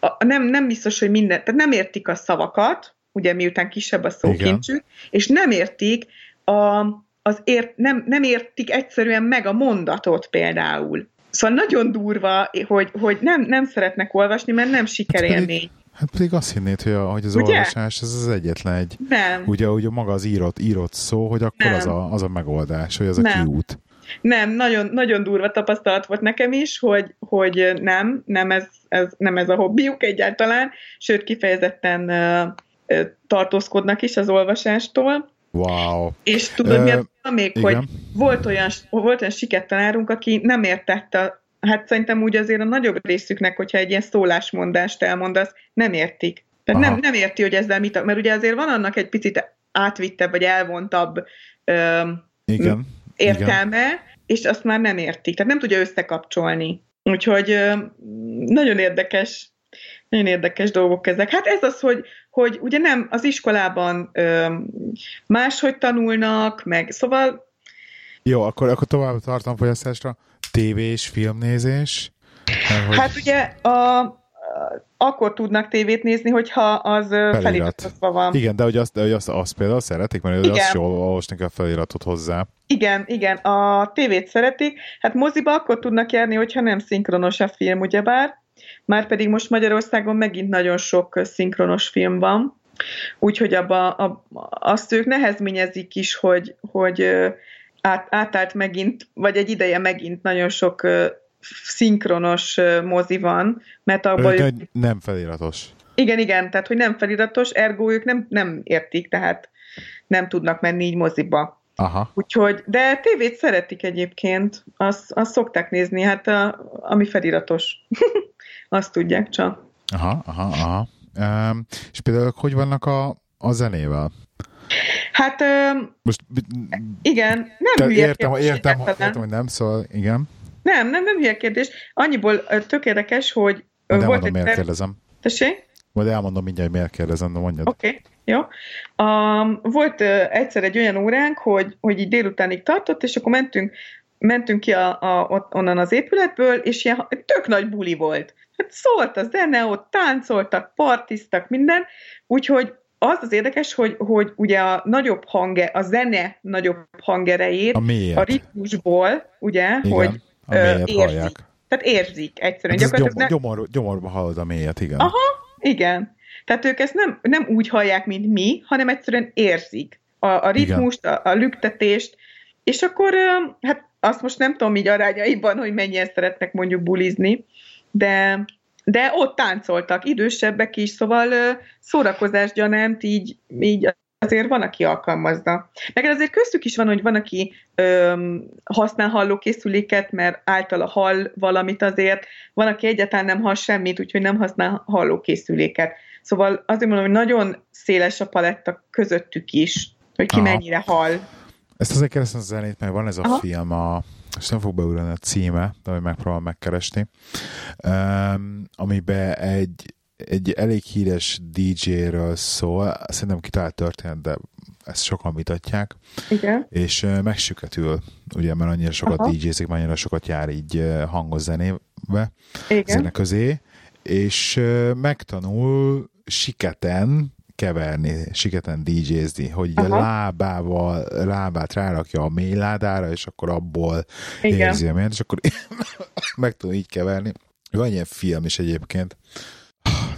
A, nem, nem biztos, hogy minden, tehát nem értik a szavakat, ugye miután kisebb a szókincsük, és nem értik a, az ért, nem, nem értik egyszerűen meg a mondatot például. Szóval nagyon durva, hogy, hogy nem, nem szeretnek olvasni, mert nem sikerélmény. Hát, hát pedig azt hinnéd, hogy, a, hogy az ugye? olvasás ez az egyetlen egy. Nem. Ugye, ugye maga az írott, írott szó, hogy akkor nem. az a, az a megoldás, hogy az nem. a kiút. Nem, nagyon, nagyon durva tapasztalat volt nekem is, hogy, hogy nem, nem ez, ez, nem ez a hobbiuk egyáltalán, sőt kifejezetten uh, tartózkodnak is az olvasástól. Wow. És tudod, uh, mi a még, igen. hogy volt olyan, volt olyan siket tanárunk, aki nem értette, hát szerintem úgy azért a nagyobb részüknek, hogyha egy ilyen szólásmondást elmondasz, nem értik. Tehát nem, nem érti, hogy ezzel mit, mert ugye azért van annak egy picit átvittebb, vagy elvontabb ö, igen értelme, Igen. és azt már nem értik, tehát nem tudja összekapcsolni. Úgyhogy nagyon érdekes, nagyon érdekes dolgok ezek. Hát ez az, hogy, hogy ugye nem az iskolában ö, máshogy tanulnak, meg szóval... Jó, akkor, akkor tovább tartom fogyasztásra. TV és filmnézés? Hogy... Hát ugye a, akkor tudnak tévét nézni, hogyha az feliratozva van. Igen, de hogy azt, de hogy azt, azt például szeretik, mert igen. azt jól olvasni a feliratot hozzá. Igen, igen, a tévét szeretik. Hát moziba akkor tudnak járni, hogyha nem szinkronos a film, ugyebár. Már pedig most Magyarországon megint nagyon sok szinkronos film van. Úgyhogy abba, a, azt ők nehezményezik is, hogy, hogy át, átállt megint, vagy egy ideje megint nagyon sok szinkronos mozi van, mert abban... Ők... Nem feliratos. Igen, igen, tehát hogy nem feliratos, ergo ők nem, nem értik, tehát nem tudnak menni így moziba. Aha. Úgyhogy, de tévét szeretik egyébként, azt, azt szokták nézni, hát a, ami feliratos. [laughs] azt tudják csak. Aha, aha, aha. Um, és például hogy vannak a, a zenével? Hát, um, Most, igen, nem hülye értem, értem, értem, hogy nem, szóval igen. Nem, nem, nem hülye kérdés. Annyiból tök érdekes, hogy Majd volt egy... miért kérdezem. Tessék? Majd elmondom mindjárt, hogy miért kérdezem, de mondjad. Oké, okay, jó. Um, volt uh, egyszer egy olyan óránk, hogy, hogy így délutánig tartott, és akkor mentünk, mentünk ki a, a, onnan az épületből, és ilyen tök nagy buli volt. Hát szólt a zene, ott táncoltak, partiztak, minden, úgyhogy az az érdekes, hogy, hogy ugye a nagyobb hange, a zene nagyobb hangerejét, a, a ritmusból, ugye, Igen. hogy a mélyet érzik. hallják. Tehát érzik egyszerűen. Hát gyomor, gyomor, gyomorba hallod a mélyet, igen. Aha, igen. Tehát ők ezt nem, nem úgy hallják, mint mi, hanem egyszerűen érzik a, a ritmust, a, a lüktetést, és akkor hát azt most nem tudom így arányaiban, hogy mennyien szeretnek mondjuk bulizni, de, de ott táncoltak, idősebbek is, szóval szórakozás gyanánt így, így azért van, aki alkalmazza. Meg azért köztük is van, hogy van, aki öm, használ hallókészüléket, mert általa hall valamit azért, van, aki egyáltalán nem hall semmit, úgyhogy nem használ hallókészüléket. Szóval azért mondom, hogy nagyon széles a paletta közöttük is, hogy ki Aha. mennyire hall. Ezt azért kérdeztem az zenét, mert van ez a Aha. film, a, és nem fog beülni a címe, de hogy megpróbálom megkeresni, um, amiben egy egy elég híres DJ-ről szól, szerintem kitalált történet, de ezt sokan vitatják. Igen. És megsüketül, ugye, mert annyira sokat Aha. DJ-zik, annyira sokat jár így hangos zenébe, zene közé, és megtanul siketen keverni, siketen DJ-zni, hogy Aha. a lábával, lábát rárakja a mélyládára, és akkor abból Igen. érzi a mélyet, és akkor [coughs] meg tudom így keverni. Van ilyen film is egyébként,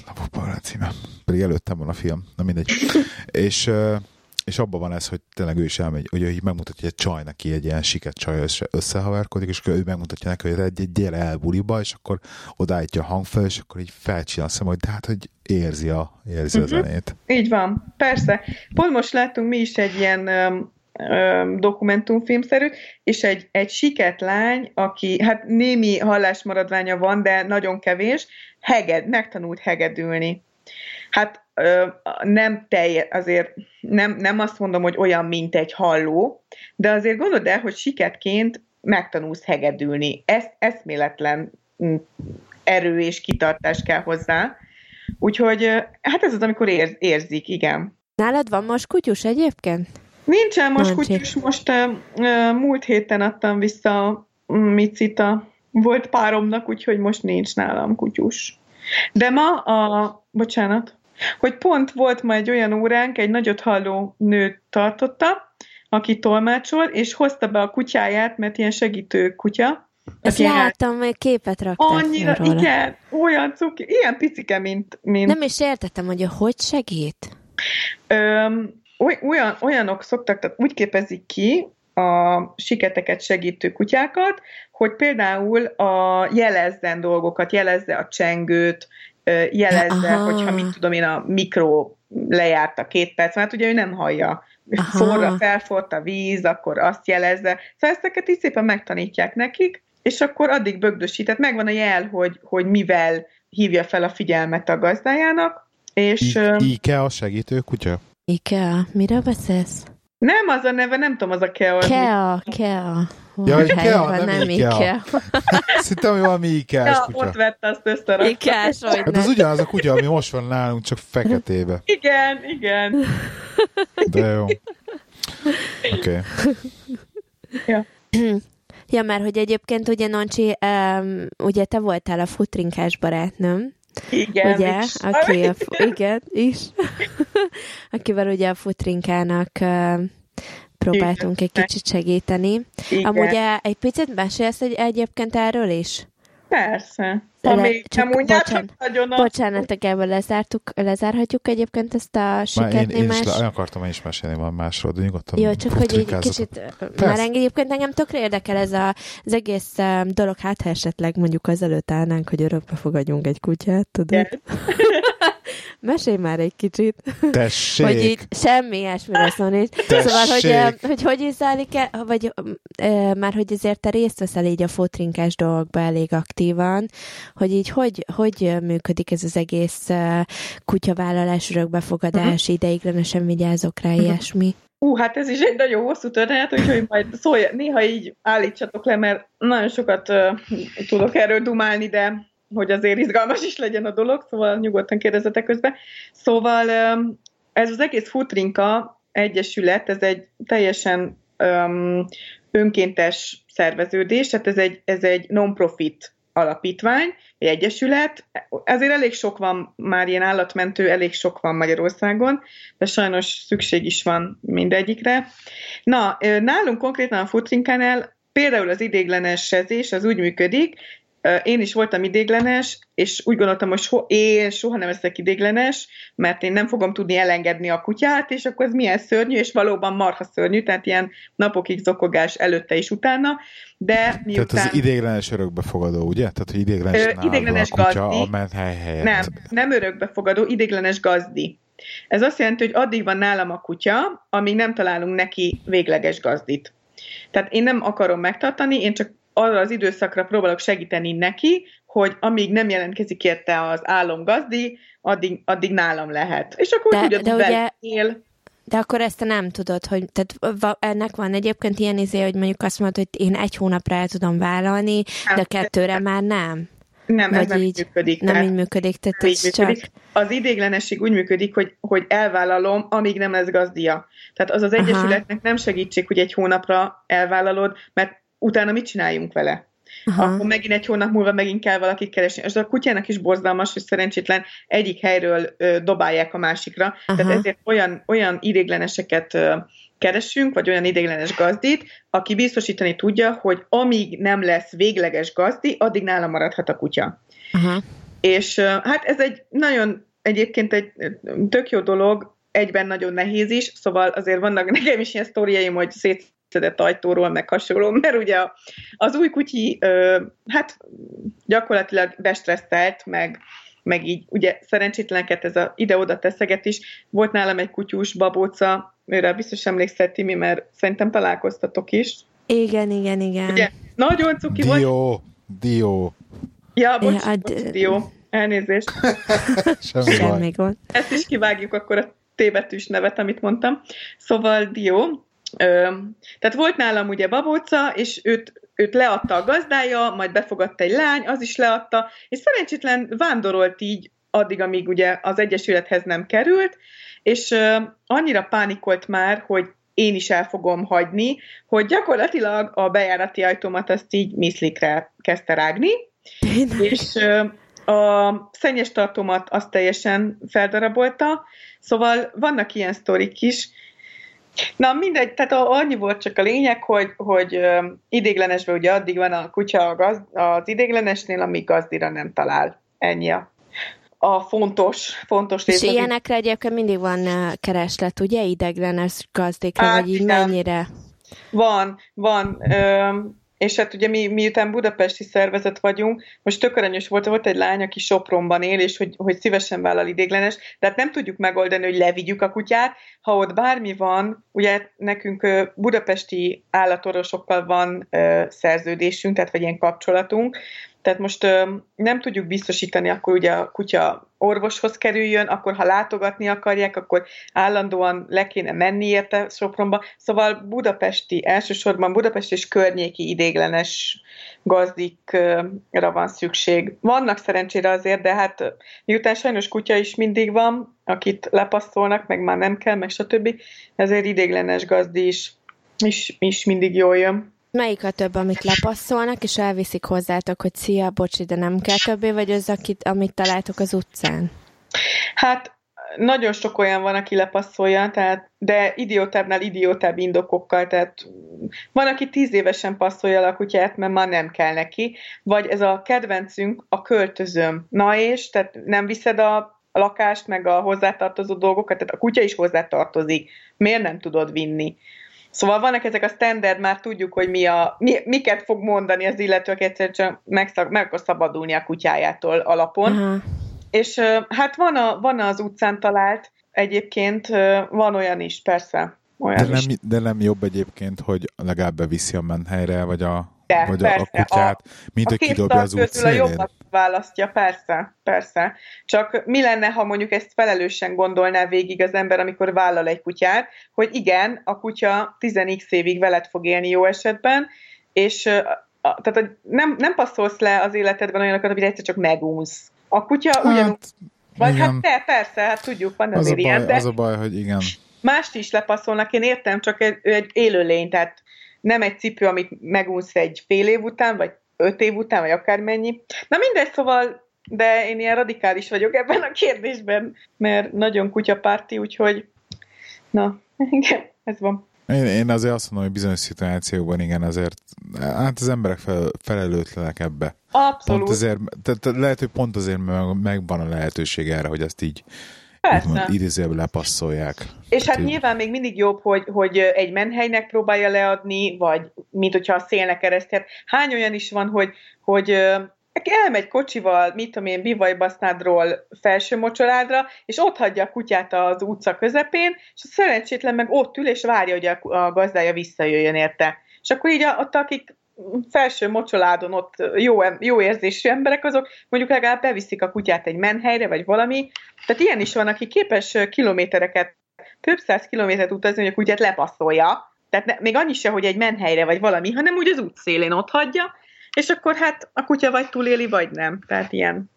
Napokban a címe. Pedig előttem van a film, na mindegy. [laughs] és, és abban van ez, hogy tényleg ő is elmegy, hogy így megmutatja, hogy egy csaj neki egy ilyen siket csaj összehaverkodik, és akkor ő megmutatja neki, hogy egy, egy gyere el buliba, és akkor odállítja a hangfel, és akkor így felcsinál a hogy de hát, hogy érzi a, érzi uh-huh. a zenét. Így van, persze. Pont most láttunk mi is egy ilyen dokumentumfilmszerű, és egy, egy siket lány, aki, hát némi hallásmaradványa van, de nagyon kevés, heged, megtanult hegedülni. Hát nem teljes, azért nem, nem azt mondom, hogy olyan, mint egy halló, de azért gondolod el, hogy siketként megtanulsz hegedülni. Ez eszméletlen erő és kitartás kell hozzá. Úgyhogy hát ez az, amikor érz, érzik, igen. Nálad van most kutyus egyébként? Nincsen most Nincs. kutyus, most uh, múlt héten adtam vissza Micita. Volt páromnak, úgyhogy most nincs nálam kutyus. De ma a... Bocsánat. Hogy pont volt ma egy olyan óránk, egy nagyot halló nőt tartotta, aki tolmácsol, és hozta be a kutyáját, mert ilyen segítő kutya. Ezt láttam, hogy képet rakták Annyira, róla. igen, olyan cuki, ilyen picike, mint, mint... Nem is értettem, hogy hogy segít. Öm, olyan, olyanok szoktak, tehát úgy képezik ki a siketeket segítő kutyákat, hogy például a jelezzen dolgokat, jelezze a csengőt, jelezze, Aha. hogyha, mint tudom én, a mikro lejárt a két perc, mert ugye ő nem hallja. Forra, felfort a víz, akkor azt jelezze. Szóval ezeket is szépen megtanítják nekik, és akkor addig bögdösített. Megvan a jel, hogy, hogy mivel hívja fel a figyelmet a gazdájának. És, I- IKEA segítő kutya? IKEA. Mire beszélsz? Nem az a neve, nem tudom, az a Kea. Kea, Kea. Ja, hogy Kea, nem, nem Ikea. Ikea. Szerintem, hogy valami Ikea ja, kutya. ott vette azt összerakta. Ikea, hogy Hát az ugyanaz a kutya, ami most van nálunk, csak feketébe. Igen, igen. De jó. Oké. Okay. Ja. Ja, mert hogy egyébként ugye Noncsi, um, ugye te voltál a futrinkás barátnőm, igen, ugye, is. aki a, igen, is. [laughs] Akivel ugye a futrinkának uh, próbáltunk egy kicsit segíteni. Igen. Amúgy egy picit mesélsz egy, egyébként erről is? Persze. Ha Le, még csak, nem bocsán, nagyon a... Bocsánat, ebből lezártuk, lezárhatjuk egyébként ezt a sikert én, én is le, akartam én is mesélni van másról, de nyugodtan. Jó, csak hogy egy kicsit, Persze. már egyébként engem tökre érdekel ez a, az egész um, dolog, hát ha esetleg mondjuk azelőtt állnánk, hogy örökbe fogadjunk egy kutyát, tudod? Mesélj már egy kicsit. Tessék. hogy itt semmi ilyesmire szó nincs. Tessék. Szóval, hogy, hogy hogy is zajlik-e, vagy e, már hogy azért te részt veszel így a fotrinkás dolgokba elég aktívan, hogy így hogy, hogy működik ez az egész kutyavállalás, örökbefogadás, uh-huh. ideiglenesen vigyázok rá, uh-huh. ilyesmi? Ú, uh, hát ez is egy nagyon hosszú történet, úgyhogy majd szólj, néha így állítsatok le, mert nagyon sokat uh, tudok erről dumálni, de hogy azért izgalmas is legyen a dolog, szóval nyugodtan kérdezzetek közben. Szóval ez az egész Futrinka Egyesület, ez egy teljesen um, önkéntes szerveződés, tehát ez egy, ez egy non-profit alapítvány, egy egyesület. Ezért elég sok van már ilyen állatmentő, elég sok van Magyarországon, de sajnos szükség is van mindegyikre. Na, nálunk konkrétan a Futrinkánál például az idéglenes sezés az úgy működik, én is voltam idéglenes, és úgy gondoltam, hogy so, én soha nem leszek idéglenes, mert én nem fogom tudni elengedni a kutyát, és akkor ez milyen szörnyű, és valóban marha szörnyű, tehát ilyen napokig zokogás előtte és utána, de miután... Tehát az idéglenes örökbefogadó, ugye? Tehát, hogy idéglenes, ö, idéglenes a kutya, gazdi. a hely helyett. Nem, nem örökbefogadó, idéglenes gazdi. Ez azt jelenti, hogy addig van nálam a kutya, amíg nem találunk neki végleges gazdit. Tehát én nem akarom megtartani, én csak arra az időszakra próbálok segíteni neki, hogy amíg nem jelentkezik érte az álomgazdi, addig, addig nálam lehet. És akkor de, de ugye, él. De akkor ezt te nem tudod, hogy tehát ennek van egyébként ilyen izé, hogy mondjuk azt mondod, hogy én egy hónapra el tudom vállalni, nem, de kettőre már nem. Nem, Vagy ez nem így működik. Nem tehát, így működik, tehát ez így csak... Működik. Az idéglenesség úgy működik, hogy, hogy elvállalom, amíg nem lesz gazdia. Tehát az az egyesületnek Aha. nem segítség, hogy egy hónapra elvállalod, mert utána mit csináljunk vele? Aha. Akkor megint egy hónap múlva megint kell valakit keresni. És a kutyának is borzalmas, hogy szerencsétlen egyik helyről ö, dobálják a másikra. Aha. Tehát ezért olyan, olyan idégleneseket ö, keresünk, vagy olyan idéglenes gazdit, aki biztosítani tudja, hogy amíg nem lesz végleges gazdi, addig nála maradhat a kutya. Aha. És ö, hát ez egy nagyon egyébként egy tök jó dolog, egyben nagyon nehéz is, szóval azért vannak nekem is ilyen sztoriaim, hogy szét szedett ajtóról, meg hasonló, mert ugye az új kutyi, hát gyakorlatilag bestresszelt, meg, meg így ugye szerencsétleneket ez a ide-oda teszeget is. Volt nálam egy kutyus babóca, őre biztos emlékszel, Timi, mert szerintem találkoztatok is. Igen, igen, igen. Ugye, nagyon cuki Dio, vagy. Dio, Dio. Ja, bocs, ja, bocs Dio. Elnézést. [laughs] Semmi, Semmi gond. Ezt is kivágjuk akkor a tévetűs nevet, amit mondtam. Szóval Dio, ö, tehát volt nálam ugye babóca, és őt, őt leadta a gazdája, majd befogadta egy lány, az is leadta, és szerencsétlen vándorolt így addig, amíg ugye az Egyesülethez nem került, és ö, annyira pánikolt már, hogy én is el fogom hagyni, hogy gyakorlatilag a bejárati ajtómat azt így miszlikre kezdte rágni, és ö, a szennyes tartómat azt teljesen feldarabolta, szóval vannak ilyen sztorik is. Na mindegy, tehát annyi volt csak a lényeg, hogy, hogy idéglenesben ugye addig van a kutya a gaz, az idéglenesnél, amíg gazdira nem talál. Ennyi a, a fontos, fontos. És ilyenekre egyébként mindig van kereslet, ugye, ideglenes gazdékra, hát, vagy így mennyire? Van, van. Ö, és hát ugye mi, miután budapesti szervezet vagyunk, most tök aranyos volt, volt egy lány, aki Sopronban él, és hogy, hogy szívesen vállal idéglenes, tehát nem tudjuk megoldani, hogy levigyük a kutyát. Ha ott bármi van, ugye nekünk budapesti állatorvosokkal van szerződésünk, tehát vagy ilyen kapcsolatunk, tehát most ö, nem tudjuk biztosítani, akkor ugye a kutya orvoshoz kerüljön, akkor ha látogatni akarják, akkor állandóan le kéne menni érte Sopronba. Szóval budapesti, elsősorban Budapest és környéki idéglenes gazdikra van szükség. Vannak szerencsére azért, de hát miután sajnos kutya is mindig van, akit lepasszolnak, meg már nem kell, meg stb. Ezért idéglenes gazdi is, is, is mindig jól jön. Melyik a több, amit lepasszolnak, és elviszik hozzátok, hogy szia, bocsi, de nem kell többé, vagy az, akit, amit találtok az utcán? Hát nagyon sok olyan van, aki lepasszolja, tehát, de idiótábbnál idiótább indokokkal, tehát van, aki tíz évesen passzolja a kutyát, mert már nem kell neki, vagy ez a kedvencünk, a költözőm. Na és, tehát nem viszed a lakást, meg a hozzátartozó dolgokat, tehát a kutya is hozzátartozik. Miért nem tudod vinni? Szóval vannak ezek a standard, már tudjuk, hogy mi a, mi, miket fog mondani az illető, aki egyszerűen csak meg, meg akar szabadulni a kutyájától alapon. Uh-huh. És hát van, a, van az utcán talált, egyébként van olyan is, persze. Olyan de, nem, is. de nem jobb egyébként, hogy legalább beviszi a menhelyre, vagy a, de, vagy persze, a kutyát, mint a kidobja az utcán. A jobbat választja, persze, persze. Csak mi lenne, ha mondjuk ezt felelősen gondolná végig az ember, amikor vállal egy kutyát, hogy igen, a kutya 10x évig veled fog élni jó esetben, és a, tehát nem, nem passzolsz le az életedben olyanokat, amit egyszer csak megúsz. A kutya hát, ugyanúgy... Vagy igen. hát te, persze, hát tudjuk, van az a baj, ilyen, de... Az a baj, hogy igen. Mást is lepasszolnak, én értem, csak egy, egy élőlény, tehát nem egy cipő, amit megúsz egy fél év után, vagy öt év után, vagy akármennyi. Na mindegy, szóval, de én ilyen radikális vagyok ebben a kérdésben, mert nagyon kutyapárti, úgyhogy na, igen, ez van. Én, én azért azt mondom, hogy bizonyos szituációkban igen, azért hát az emberek fel, felelőtlenek ebbe. Abszolút. Pont azért, tehát lehet, hogy pont azért megvan a lehetőség erre, hogy ezt így idézőben lepasszolják. És hát nyilván még mindig jobb, hogy, hogy egy menhelynek próbálja leadni, vagy mint hogyha a szélnek keresztjét. Hány olyan is van, hogy, hogy elmegy kocsival, mit tudom én, bivajbasznádról felső mocsoládra, és ott hagyja a kutyát az utca közepén, és a szerencsétlen meg ott ül, és várja, hogy a, a gazdája visszajöjjön érte. És akkor így a, ott, akik felső mocsoládon ott jó, jó érzésű emberek, azok mondjuk legalább beviszik a kutyát egy menhelyre, vagy valami. Tehát ilyen is van, aki képes kilométereket, több száz kilométert utazni, hogy a kutyát lepasszolja. Tehát ne, még annyi se, hogy egy menhelyre vagy valami, hanem úgy az útszélén ott hagyja, és akkor hát a kutya vagy túléli, vagy nem. Tehát ilyen.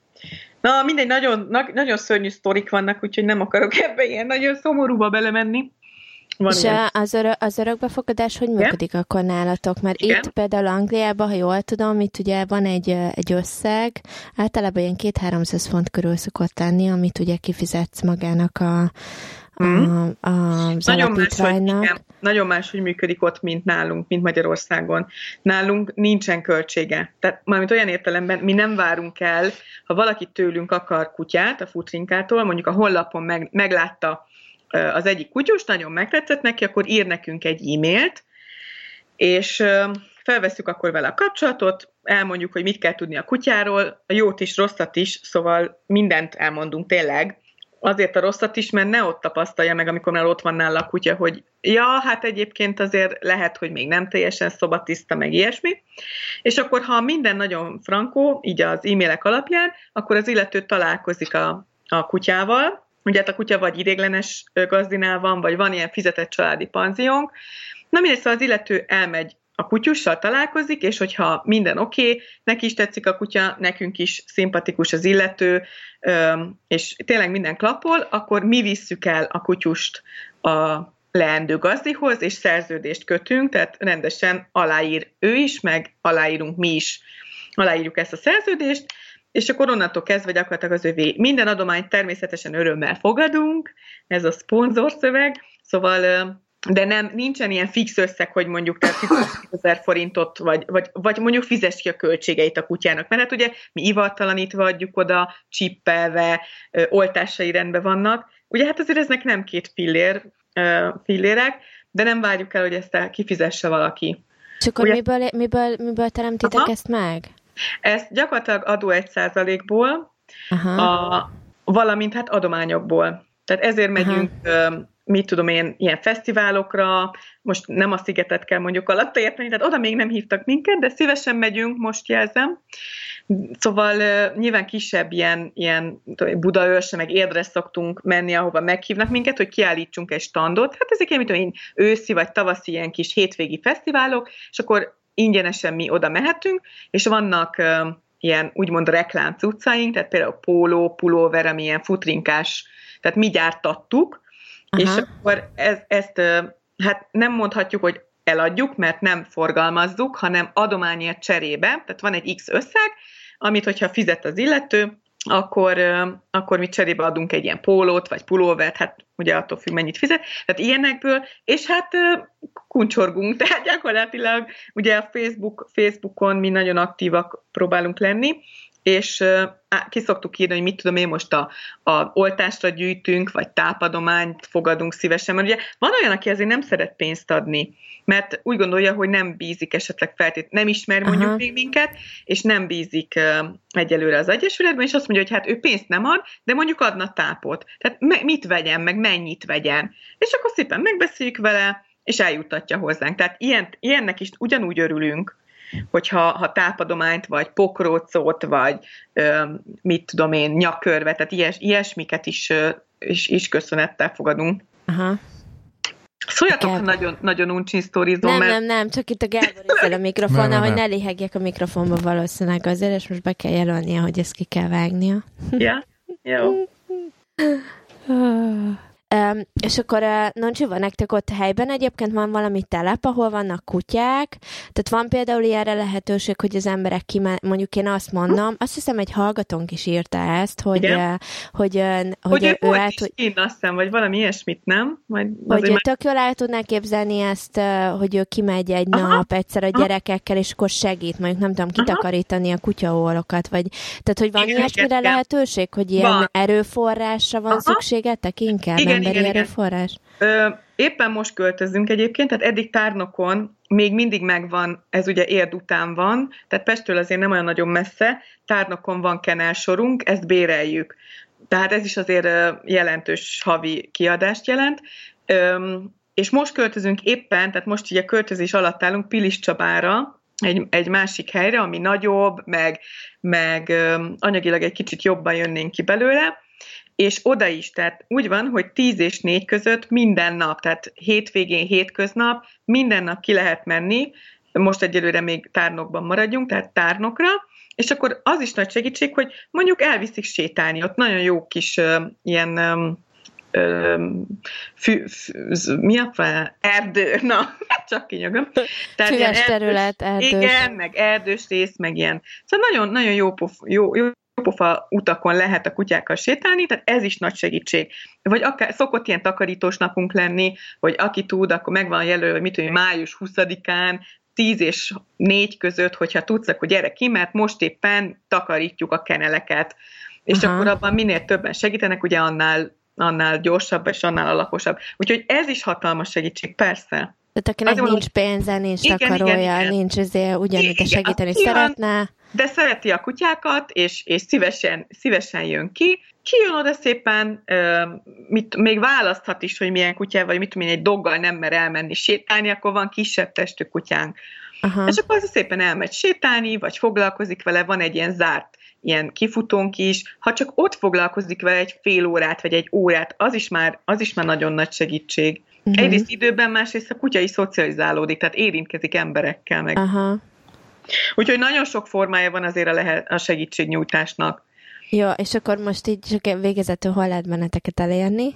Na, mindegy, nagyon, na, nagyon szörnyű sztorik vannak, úgyhogy nem akarok ebbe ilyen nagyon szomorúba belemenni. Van és ilyen. az, örö, az örökbefogadás hogy működik Igen? akkor nálatok? Mert Igen? itt például Angliában, ha jól tudom, itt ugye van egy, egy összeg, általában ilyen két-háromszáz font körül szokott lenni, amit ugye kifizetsz magának a, Mm. A, a, nagyon más, hogy, igen, nagyon más, hogy működik ott, mint nálunk, mint Magyarországon. Nálunk nincsen költsége. Tehát mármint olyan értelemben mi nem várunk el, ha valaki tőlünk akar kutyát a futrinkától, mondjuk a honlapon meg, meglátta az egyik kutyus, nagyon megtetszett neki, akkor ír nekünk egy e-mailt, és felveszük akkor vele a kapcsolatot, elmondjuk, hogy mit kell tudni a kutyáról, a jót is, rosszat is, szóval mindent elmondunk tényleg, azért a rosszat is, mert ne ott tapasztalja meg, amikor már ott van nála a kutya, hogy ja, hát egyébként azért lehet, hogy még nem teljesen szobatiszta, meg ilyesmi. És akkor, ha minden nagyon frankó, így az e-mailek alapján, akkor az illető találkozik a, a kutyával, Ugye hát a kutya vagy idéglenes gazdinál van, vagy van ilyen fizetett családi panziónk. Na mindegy, szóval az illető elmegy a kutyussal találkozik, és hogyha minden oké, okay, neki is tetszik a kutya, nekünk is szimpatikus az illető, és tényleg minden klapol, akkor mi visszük el a kutyust a leendő gazdihoz, és szerződést kötünk, tehát rendesen aláír ő is, meg aláírunk mi is, aláírjuk ezt a szerződést, és akkor onnantól kezdve gyakorlatilag az övé. Minden adományt természetesen örömmel fogadunk, ez a szponzorszöveg, szóval de nem, nincsen ilyen fix összeg, hogy mondjuk te 10 forintot, vagy, vagy, vagy mondjuk fizes ki a költségeit a kutyának, mert hát ugye mi ivartalanítva adjuk oda, csippelve, oltásai rendben vannak. Ugye hát azért eznek nem két fillér, fillérek, de nem várjuk el, hogy ezt kifizesse valaki. És akkor ugye, miből, miből, miből teremtitek aha, ezt meg? Ezt gyakorlatilag adó egy százalékból, a, valamint hát adományokból. Tehát ezért megyünk Aha mit tudom én, ilyen fesztiválokra, most nem a szigetet kell mondjuk alatta érteni, tehát oda még nem hívtak minket, de szívesen megyünk, most jelzem. Szóval nyilván kisebb ilyen, ilyen Budaörse, meg Érdre szoktunk menni, ahova meghívnak minket, hogy kiállítsunk egy standot. Hát ezek ilyen, mit tudom én, őszi vagy tavaszi ilyen kis hétvégi fesztiválok, és akkor ingyenesen mi oda mehetünk, és vannak ilyen úgymond reklám cuccaink, tehát például póló, pulóver, ami ilyen futrinkás, tehát mi gyártattuk, Aha. És akkor ez, ezt hát nem mondhatjuk, hogy eladjuk, mert nem forgalmazzuk, hanem adományért cserébe, tehát van egy X összeg, amit hogyha fizet az illető, akkor, akkor mi cserébe adunk egy ilyen pólót, vagy pulóvert, hát ugye attól függ, mennyit fizet, tehát ilyenekből, és hát kuncsorgunk, [laughs] tehát gyakorlatilag ugye a Facebook, Facebookon mi nagyon aktívak próbálunk lenni, és ki szoktuk írni, hogy mit tudom én most a, a oltásra gyűjtünk, vagy tápadományt fogadunk szívesen, mert ugye van olyan, aki azért nem szeret pénzt adni, mert úgy gondolja, hogy nem bízik esetleg feltét, nem ismer mondjuk Aha. még minket, és nem bízik egyelőre az Egyesületben, és azt mondja, hogy hát ő pénzt nem ad, de mondjuk adna tápot. Tehát me- mit vegyen, meg mennyit vegyen. És akkor szépen megbeszéljük vele, és eljutatja hozzánk. Tehát ilyen, ilyennek is ugyanúgy örülünk hogyha ha tápadományt, vagy pokrócot, vagy ö, mit tudom én, nyakörve, tehát ilyes, ilyesmiket is, ö, is, is köszönettel fogadunk. Aha. Szóljatok, ha nagyon, nagyon uncsin sztorizom, Nem, mert... nem, nem, csak itt a Gábor ezzel a [laughs] mikrofonnal, hogy ne léhegjek a mikrofonba valószínűleg azért, és most be kell jelölnie, hogy ezt ki kell vágnia. Ja, jó. [laughs] Um, és akkor uh, Noncsi, van nektek ott helyben egyébként van valami telep, ahol vannak kutyák, tehát van például ilyenre lehetőség, hogy az emberek kimen, mondjuk én azt mondom, azt hiszem egy hallgatónk is írta ezt, hogy, uh, hogy, uh, hogy, hogy ő, ő át, hogy, én azt hiszem, vagy valami ilyesmit, nem? Majd hogy már... tök jól el tudná képzelni ezt, uh, hogy ő kimegy egy Aha. nap egyszer a gyerekekkel, és akkor segít, mondjuk nem tudom, kitakarítani a kutyaólokat, vagy tehát, hogy van ilyesmire lehetőség, hogy ilyen van. erőforrásra van Aha. szükségetek inkább? Igen, emberi igen, erőforrás? Ö, éppen most költözünk egyébként, tehát eddig tárnokon még mindig megvan, ez ugye érd után van, tehát Pestől azért nem olyan nagyon messze, tárnokon van kenelsorunk, ezt béreljük. Tehát ez is azért jelentős havi kiadást jelent. És most költözünk éppen, tehát most ugye költözés alatt állunk Pilis Csabára, egy, egy másik helyre, ami nagyobb, meg, meg anyagilag egy kicsit jobban jönnénk ki belőle, és oda is, tehát úgy van, hogy 10 és 4 között minden nap, tehát hétvégén, hétköznap, minden nap ki lehet menni, most egyelőre még tárnokban maradjunk, tehát tárnokra, és akkor az is nagy segítség, hogy mondjuk elviszik sétálni, ott nagyon jó kis uh, ilyen um, fü, fü, mi a fel? Erdő, [laughs] na, csak kinyögöm. Tehát Füves ilyen terület, erdős. Igen, meg erdős rész, meg ilyen. Szóval nagyon, nagyon jó, pof, jó, jó pofa utakon lehet a kutyákkal sétálni, tehát ez is nagy segítség. Vagy akár szokott ilyen takarítós napunk lenni, hogy aki tud, akkor megvan jelölve, hogy mit tudom, május 20-án, 10 és 4 között, hogyha tudsz, akkor gyere ki, mert most éppen takarítjuk a keneleket. És Aha. akkor abban minél többen segítenek, ugye annál, annál gyorsabb és annál alaposabb. Úgyhogy ez is hatalmas segítség, persze. Tehát akinek Azért nincs pénze, nincs igen, takarója, igen, igen. nincs ezért ugyanúgy segíteni igen, szeretne. De szereti a kutyákat, és, és szívesen, szívesen jön ki. Kijön oda szépen, mit, még választhat is, hogy milyen kutyával, vagy mit tudom én, egy doggal nem mer elmenni sétálni, akkor van kisebb testű kutyánk. Aha. És akkor az szépen elmegy sétálni, vagy foglalkozik vele, van egy ilyen zárt ilyen kifutónk is, ha csak ott foglalkozik vele egy fél órát, vagy egy órát, az is már, az is már nagyon nagy segítség. Uh-huh. Egyrészt időben, másrészt a kutya is szocializálódik, tehát érintkezik emberekkel meg. Aha. Úgyhogy nagyon sok formája van azért a, lehet, a segítségnyújtásnak. Jó, és akkor most így csak végezetül hol lehet benneteket elérni?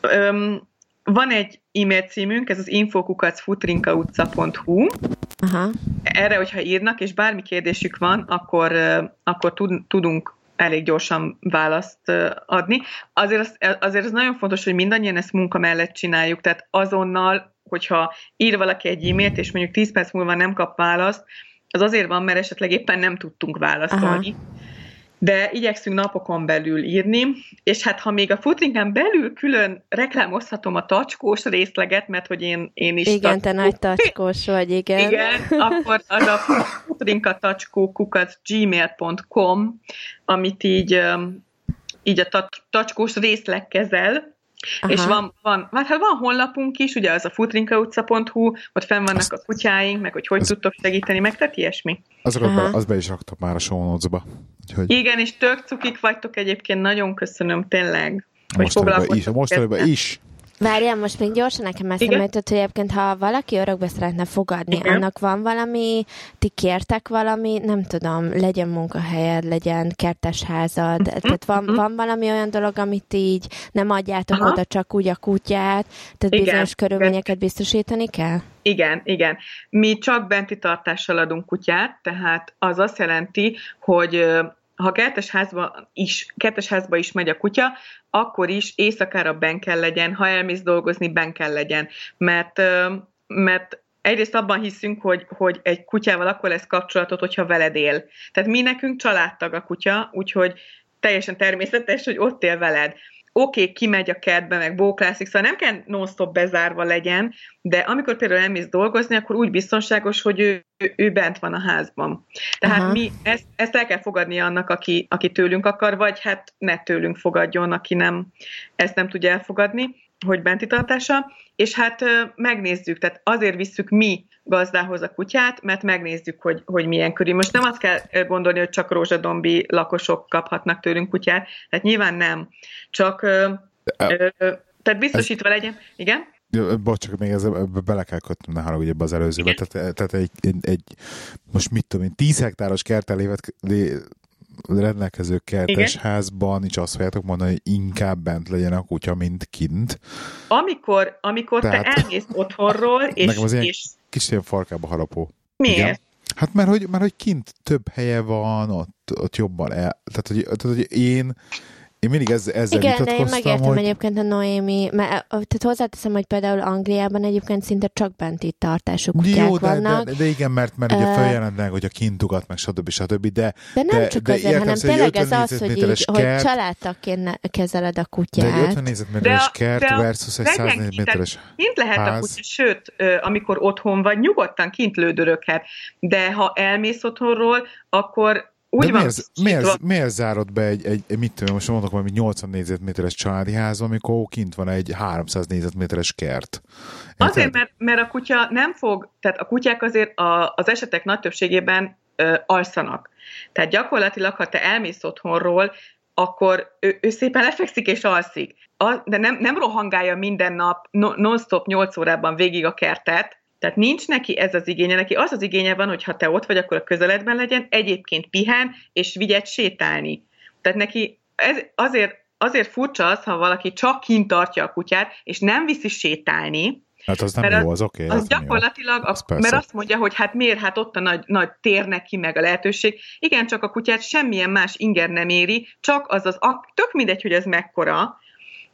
Öm, van egy e-mail címünk, ez az infokukacfutrinkautca.hu. Aha. Erre, hogyha írnak, és bármi kérdésük van, akkor, akkor tudunk elég gyorsan választ adni. Azért az, azért az nagyon fontos, hogy mindannyian ezt munka mellett csináljuk, tehát azonnal, hogyha ír valaki egy e-mailt, és mondjuk 10 perc múlva nem kap választ, az azért van, mert esetleg éppen nem tudtunk válaszolni. Aha de igyekszünk napokon belül írni, és hát ha még a futrinken belül külön reklámozhatom a tacskós részleget, mert hogy én, én is... Igen, tacskó... te nagy tacskós vagy, igen. Igen, akkor az a futrinka tacskó kukat gmail.com, amit így, így a tacskós részleg kezel, Aha. És van, van, hát van honlapunk is, ugye az a futrinkautca.hu, ott fenn vannak Azt, a kutyáink, meg hogy hogy az, tudtok segíteni, meg tehát ilyesmi. Azokat be, az be is raktok már a show notes-ba. Úgyhogy... Igen, és tök cukik vagytok egyébként, nagyon köszönöm tényleg, hogy foglalkoztok. Is, a mostanában is. Várjál, most még gyorsan nekem eszembe jutott, hogy egyébként, ha valaki örökbe szeretne fogadni, Igen. annak van valami, ti kértek valami, nem tudom, legyen munkahelyed, legyen kertes házad, uh-huh. tehát van, uh-huh. van valami olyan dolog, amit így nem adjátok Aha. oda csak úgy a kutyát, tehát Igen. bizonyos körülményeket biztosítani kell? Igen, igen. Mi csak benti tartással adunk kutyát, tehát az azt jelenti, hogy ha kertes házba is, kertes házba is megy a kutya, akkor is éjszakára ben kell legyen, ha elmész dolgozni, ben kell legyen. Mert, mert egyrészt abban hiszünk, hogy, hogy egy kutyával akkor lesz kapcsolatot, hogyha veled él. Tehát mi nekünk családtag a kutya, úgyhogy teljesen természetes, hogy ott él veled oké, okay, kimegy a kertbe, meg bóklászik, szóval nem kell non-stop bezárva legyen, de amikor például elmész dolgozni, akkor úgy biztonságos, hogy ő, ő bent van a házban. Tehát Aha. mi ezt, ezt el kell fogadni annak, aki, aki tőlünk akar, vagy hát ne tőlünk fogadjon, aki nem ezt nem tudja elfogadni, hogy benti tartása, és hát megnézzük, tehát azért visszük mi gazdához a kutyát, mert megnézzük, hogy, hogy milyen körül. Most nem azt kell gondolni, hogy csak rózsadombi lakosok kaphatnak tőlünk kutyát, tehát nyilván nem. Csak, ö, ö, tehát biztosítva legyen. Igen? Bocs, csak még ezzel bele kell kötnöm, ne haragudj ebbe az előzőbe. Tehát, tehát egy, egy, egy, most mit tudom én, 10 hektáros kertelévet rendelkező kertes Igen? házban is azt fogjátok mondani, hogy inkább bent legyen a kutya, mint kint. Amikor, amikor Tehát, te elmész otthonról, és... Nekem az ilyen és... kis ilyen farkába harapó. Miért? Igen? Hát mert hogy, mert hogy kint több helye van, ott, ott jobban el. Tehát hogy, tehát, hogy én én mindig ezzel, ezzel Igen, de én megértem hogy... egyébként a Noémi, mert tehát hozzáteszem, hogy például Angliában egyébként szinte csak benti tartású kutyák Jó, de, vannak. De, de, igen, mert, mert ugye uh, feljelentnek, hogy a kintugat, meg stb. stb. De, de nem de, csak de azért, hanem tényleg ez az, hogy, így, kert, hogy családtaként kezeled a kutyát. De egy 50 négyzetméteres kert de versus egy 100 négyzetméteres Kint lehet ház. a kutya, sőt, amikor otthon vagy, nyugodtan kint lődöröghet. De ha elmész otthonról, akkor úgy De van. Miért, miért, miért zárod be egy, egy, egy mit tudom, most mondok valami 80 négyzetméteres családi ház, amikor kint van egy 300 négyzetméteres kert? Érted? Azért, mert, mert a kutya nem fog, tehát a kutyák azért a, az esetek nagy többségében ö, alszanak. Tehát gyakorlatilag, ha te elmész otthonról, akkor ő, ő szépen lefekszik és alszik. A, de nem, nem rohangálja minden nap non-stop 8 órában végig a kertet, tehát nincs neki ez az igénye, neki az az igénye van, hogy ha te ott vagy, akkor a közeledben legyen, egyébként pihen, és vigyed sétálni. Tehát neki ez azért, azért furcsa az, ha valaki csak kint tartja a kutyát, és nem viszi sétálni, Hát az nem mert jó, az oké. Okay, az, az gyakorlatilag, az a, mert azt mondja, hogy hát miért, hát ott a nagy, nagy tér neki, meg a lehetőség. Igen, csak a kutyát semmilyen más inger nem éri, csak az az, tök mindegy, hogy ez mekkora,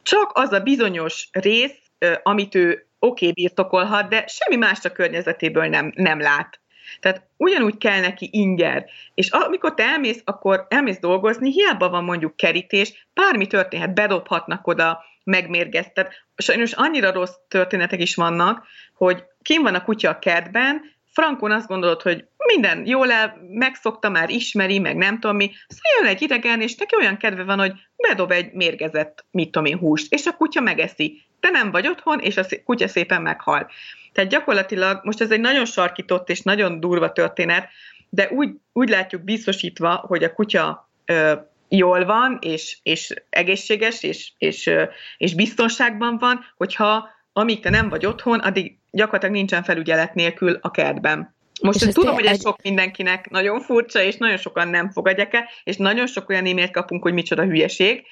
csak az a bizonyos rész, amit ő oké, okay, birtokolhat, de semmi más a környezetéből nem, nem lát. Tehát ugyanúgy kell neki inger. És amikor te elmész, akkor elmész dolgozni, hiába van mondjuk kerítés, bármi történhet, bedobhatnak oda, megmérgeztet. Sajnos annyira rossz történetek is vannak, hogy kim van a kutya a kertben, frankon azt gondolod, hogy minden jól el, megszokta már, ismeri, meg nem tudom mi, szóval jön egy idegen, és neki olyan kedve van, hogy bedob egy mérgezett, mit tudom én, húst, és a kutya megeszi. Te nem vagy otthon, és a kutya szépen meghal. Tehát gyakorlatilag, most ez egy nagyon sarkított és nagyon durva történet, de úgy, úgy látjuk biztosítva, hogy a kutya ö, jól van, és, és egészséges, és, és, és biztonságban van, hogyha amíg te nem vagy otthon, addig gyakorlatilag nincsen felügyelet nélkül a kertben. Most én tudom, hogy ez egy... sok mindenkinek nagyon furcsa, és nagyon sokan nem fogadják el, és nagyon sok olyan e kapunk, hogy micsoda hülyeség,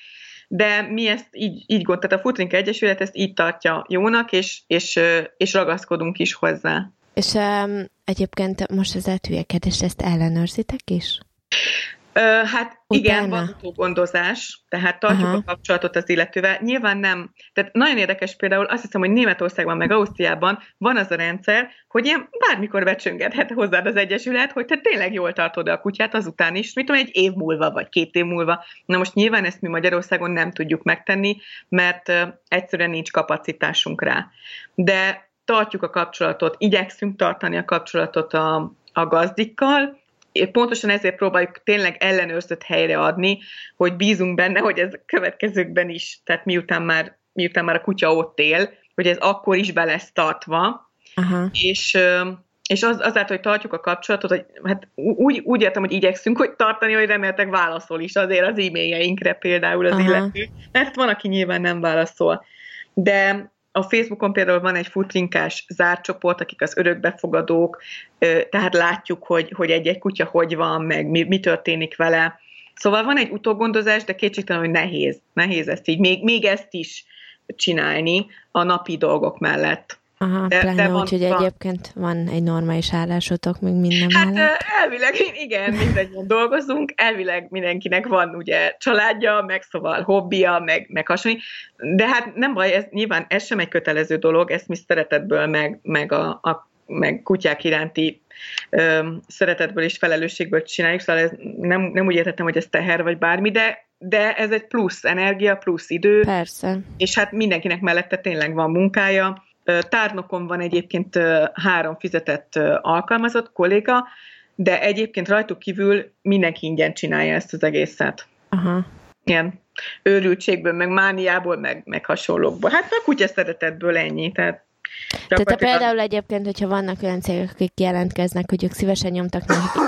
de mi ezt így, így gond, tehát a Futrink Egyesület ezt így tartja jónak, és, és, és ragaszkodunk is hozzá. És um, egyébként most az eltűjekedés, ezt ellenőrzitek is? Hát Utána. igen, van utógondozás, tehát tartjuk Aha. a kapcsolatot az illetővel. Nyilván nem, tehát nagyon érdekes például, azt hiszem, hogy Németországban meg Ausztriában van az a rendszer, hogy ilyen bármikor becsöngethet hozzád az Egyesület, hogy te tényleg jól tartod a kutyát azután is, mit tudom, egy év múlva, vagy két év múlva. Na most nyilván ezt mi Magyarországon nem tudjuk megtenni, mert egyszerűen nincs kapacitásunk rá. De tartjuk a kapcsolatot, igyekszünk tartani a kapcsolatot a, a gazdikkal, pontosan ezért próbáljuk tényleg ellenőrzött helyre adni, hogy bízunk benne, hogy ez a következőkben is, tehát miután már, miután már a kutya ott él, hogy ez akkor is be lesz tartva, Aha. és és az, azáltal, hogy tartjuk a kapcsolatot, hogy hát úgy, úgy értem, hogy igyekszünk, hogy tartani, hogy reméltek válaszol is azért az e-mailjeinkre például az Aha. illető, mert van, aki nyilván nem válaszol. De a Facebookon például van egy futrinkás zárcsoport, akik az örökbefogadók, tehát látjuk, hogy, hogy egy-egy kutya hogy van, meg mi, mi történik vele. Szóval van egy utógondozás, de kétségtelen, hogy nehéz. Nehéz ezt így, még, még ezt is csinálni a napi dolgok mellett. Aha, de, pláne de van, úgy, hogy van. egyébként van egy normális állásotok még minden hát, mellett. elvileg igen, mindannyian dolgozunk, elvileg mindenkinek van ugye családja, meg szóval hobbija, meg, meg hasonló, de hát nem baj, ez, nyilván ez sem egy kötelező dolog, ezt mi szeretetből, meg, meg a, a meg kutyák iránti ö, szeretetből és felelősségből csináljuk, szóval ez nem, nem úgy értettem, hogy ez teher vagy bármi, de, de ez egy plusz energia, plusz idő. Persze. És hát mindenkinek mellette tényleg van munkája, Tárnokon van egyébként három fizetett alkalmazott kolléga, de egyébként rajtuk kívül mindenki ingyen csinálja ezt az egészet. Aha. Ilyen őrültségből, meg mániából, meg, meg hasonlókból. Hát a kutya szeretetből ennyi, tehát tehát te például egyébként, hogyha vannak olyan cégek, akik jelentkeznek, hogy ők szívesen nyomtak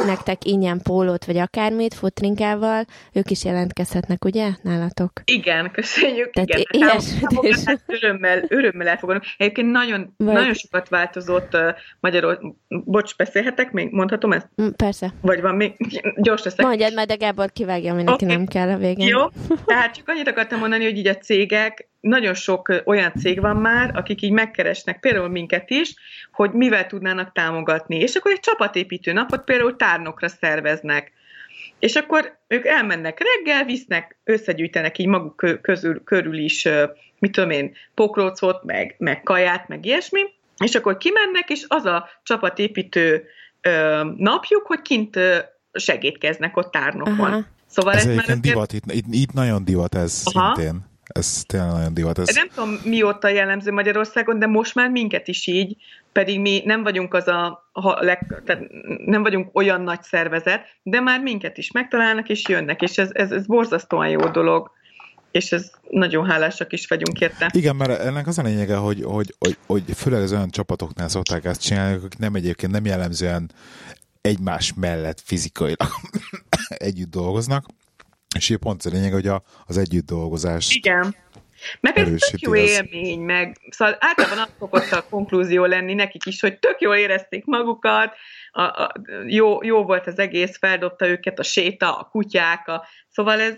nektek ingyen pólót, vagy akármit, futrinkával, ők is jelentkezhetnek, ugye, nálatok? Igen, köszönjük, Tehát igen. Ilyes, és... örömmel, örömmel elfogadom. Egyébként nagyon, vagy... nagyon sokat változott uh, magyarul. Bocs, beszélhetek még? Mondhatom ezt? Mm, persze. Vagy van még? Gyors leszek. Mondjad, majd a Gábor kivágja, ami okay. nem kell a végén. Jó, [laughs] tehát csak annyit akartam mondani, hogy így a cégek nagyon sok olyan cég van már, akik így megkeresnek például minket is, hogy mivel tudnának támogatni. És akkor egy csapatépítő napot például tárnokra szerveznek. És akkor ők elmennek reggel, visznek, összegyűjtenek így maguk közül, körül is, mit tudom én, pokrócot, meg, meg kaját, meg ilyesmi, és akkor kimennek, és az a csapatépítő napjuk, hogy kint segítkeznek ott tárnokon. Aha. Szóval ez, ez egyébként divat, itt, itt, itt nagyon divat ez Aha. szintén. Ez tényleg nagyon divat. Ez... Nem tudom, mióta jellemző Magyarországon, de most már minket is így, pedig mi nem vagyunk az a, a leg, tehát nem vagyunk olyan nagy szervezet, de már minket is megtalálnak és jönnek, és ez, ez, ez borzasztóan jó dolog és ez nagyon hálásak is vagyunk érte. Igen, mert ennek az a lényege, hogy, hogy, hogy, hogy főleg az olyan csapatoknál szokták ezt csinálni, akik nem egyébként nem jellemzően egymás mellett fizikailag [coughs] együtt dolgoznak, és így pont a lényeg, hogy a, az együtt dolgozás. Igen. Meg ez tök jó élmény, meg szóval általában az szokott a konklúzió lenni nekik is, hogy tök jól érezték magukat, a, a, jó, jó volt az egész, feldobta őket a séta, a kutyák, a, szóval ez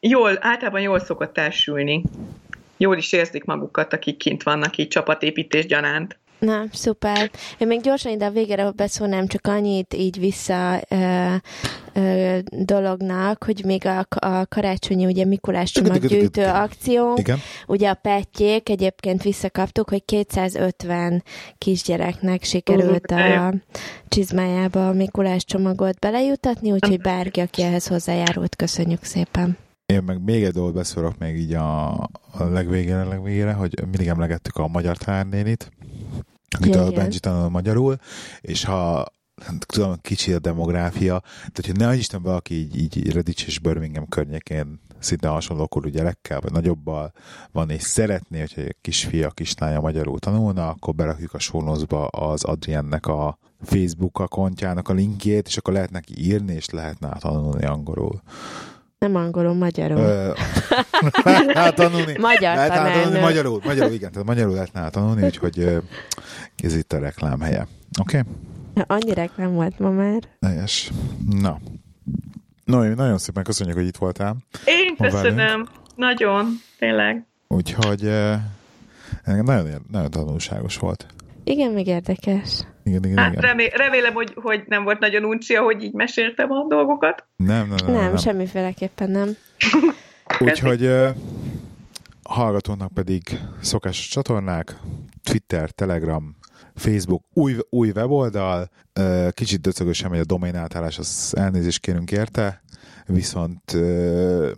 jól, általában jól szokott elsülni. Jól is érzik magukat, akik kint vannak így csapatépítés gyanánt. Na, szuper. Én még gyorsan ide a végére beszólnám, csak annyit így vissza ö, ö, dolognak, hogy még a, a karácsonyi ugye Mikulás csomaggyűjtő akciónk, Igen. ugye a petjék egyébként visszakaptuk, hogy 250 kisgyereknek sikerült a csizmájába a Mikulás csomagot belejutatni, úgyhogy bárki, aki ehhez hozzájárult, köszönjük szépen. Én meg még egy dolgot beszélok még így a, a legvégére, legvégére, hogy mindig emlegettük a magyar tárnénit, akit a Benji tanul magyarul, és ha tudom, kicsi a demográfia, tehát hogy ne Isten valaki így, így Redditch és Birmingham környékén szinte hasonló korú gyerekkel, vagy nagyobbal van, és szeretné, hogyha egy kisfia, kislánya magyarul tanulna, akkor berakjuk a sónozba az Adriennek a Facebook akontjának a linkjét, és akkor lehet neki írni, és lehetne tanulni angolul. Nem angolul, magyarul. [laughs] [laughs] lehet tanulni. Magyar lehet tanulni, magyarul, magyarul, igen, tehát magyarul lehetne tanulni, úgyhogy ez itt a reklám helye. Oké? Okay? Annyi reklám volt ma már. Helyes. Na. No, nagyon szépen köszönjük, hogy itt voltál. Én köszönöm. Velünk. Nagyon, tényleg. Úgyhogy nagyon, nagyon tanulságos volt. Igen, meg érdekes. Igen, igen, hát igen. Remé- remélem, hogy, hogy nem volt nagyon uncsi, hogy így meséltem a dolgokat. Nem, nem, nem. Nem, nem. semmiféleképpen nem. [laughs] Úgyhogy hallgatónak pedig szokásos csatornák, Twitter, Telegram, Facebook, új, új weboldal, kicsit döcögösen megy a domain átállás, az elnézést kérünk érte, viszont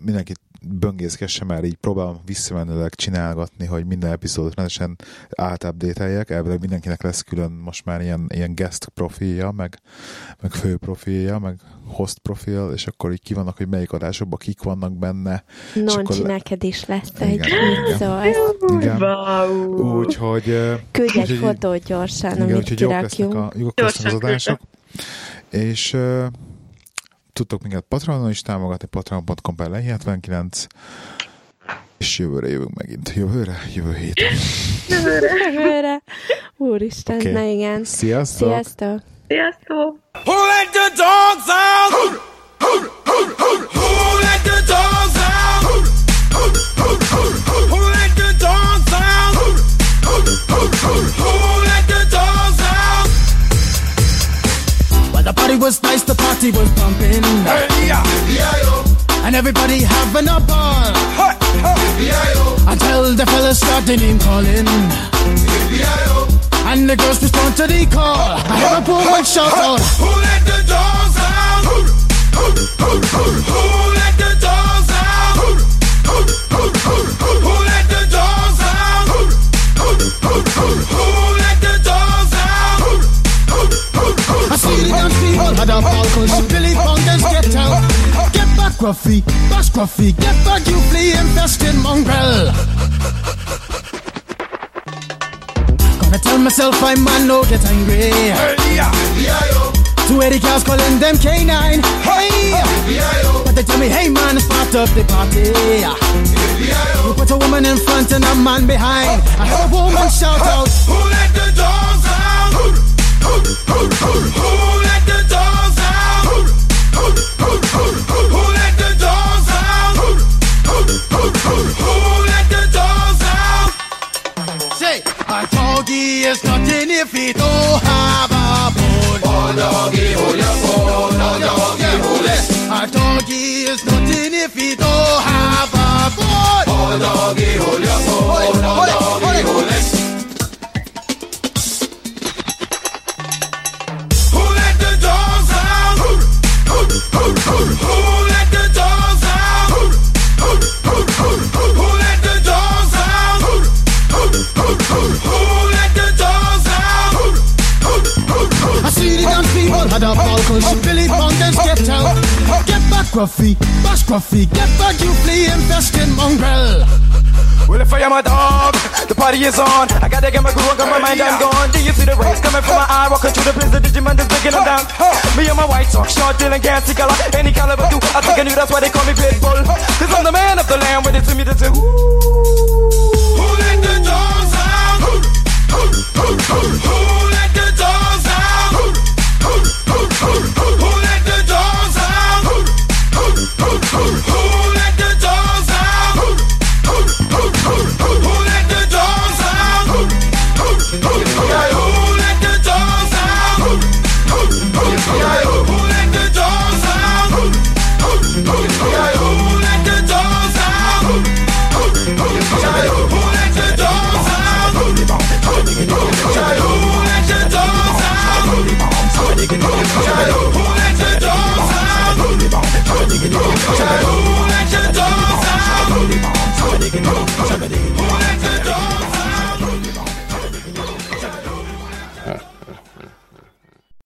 mindenkit böngészkesse, mert így próbálom visszamenőleg csinálgatni, hogy minden epizódot rendesen átupdate-eljek. Elvileg mindenkinek lesz külön most már ilyen, ilyen guest profilja, meg, meg fő profilja, meg host profil, és akkor így ki vannak, hogy melyik adásokban kik vannak benne. Nonci, akkor... neked is lesz egy mit szólsz. Igen. Wow. Úgyhogy... Küldj egy fotót gyorsan, igen, amit úgyhogy jók lesznek, a, jók lesznek az adások. És tudtok minket Patronon is támogatni, patreon.com per 79 és jövőre jövünk megint. Jövőre? Jövő héten. Jövőre. Jövőre. Úristen, okay. na igen. Sziasztok. Sziasztok. Sziasztok. Who let the dogs out? Who let the dogs out? Who let the dogs out? Who let the the party was nice, the party was pumping. Hey, yeah. Yeah, and everybody having a ball. Hey, hey. Yeah, Until the fellas started name calling. And the girls respond to the call. I hear a woman shout out. Who let the dogs out? Who let the dogs a ball cause Billy Bongers get out. Get back, Gruffy, bash Gruffy, get back, you flea infested mongrel. Gonna tell myself I'm man, no get angry. Yeah. Yeah, Two Eddie cows calling them K9. Hey, yeah, but they tell me, hey man, start up the party. Yeah, you put a woman in front and a man behind. I heard a woman shout out, Who let the dogs out? Who who who dogs Who let the dogs out? Say, I doggy is nothing if he don't have a bone. Oh, doggy, hold your bone. Oh, doggy, hold it. A doggy is nothing if he don't have a bone. Oh, doggy, hold your bone. Oh, doggy, hold it. scruffy, bad scruffy. Get back, you flea in mongrel. Well, if I am a dog, the party is on. I gotta get my groove on, got my mind, I'm gone. Do you see the rays coming from my eye? Walking through the blizzard, Digimon is breaking them down. Me and my white socks, short, dealing, gassy color, any caliber, do. I think I knew that's why they call me Pitbull. Cause I'm the man of the land when they see me, they say, ooh. Who let the dogs out? Who, who, who, who, who let the dogs out? Who, who, who, who, who?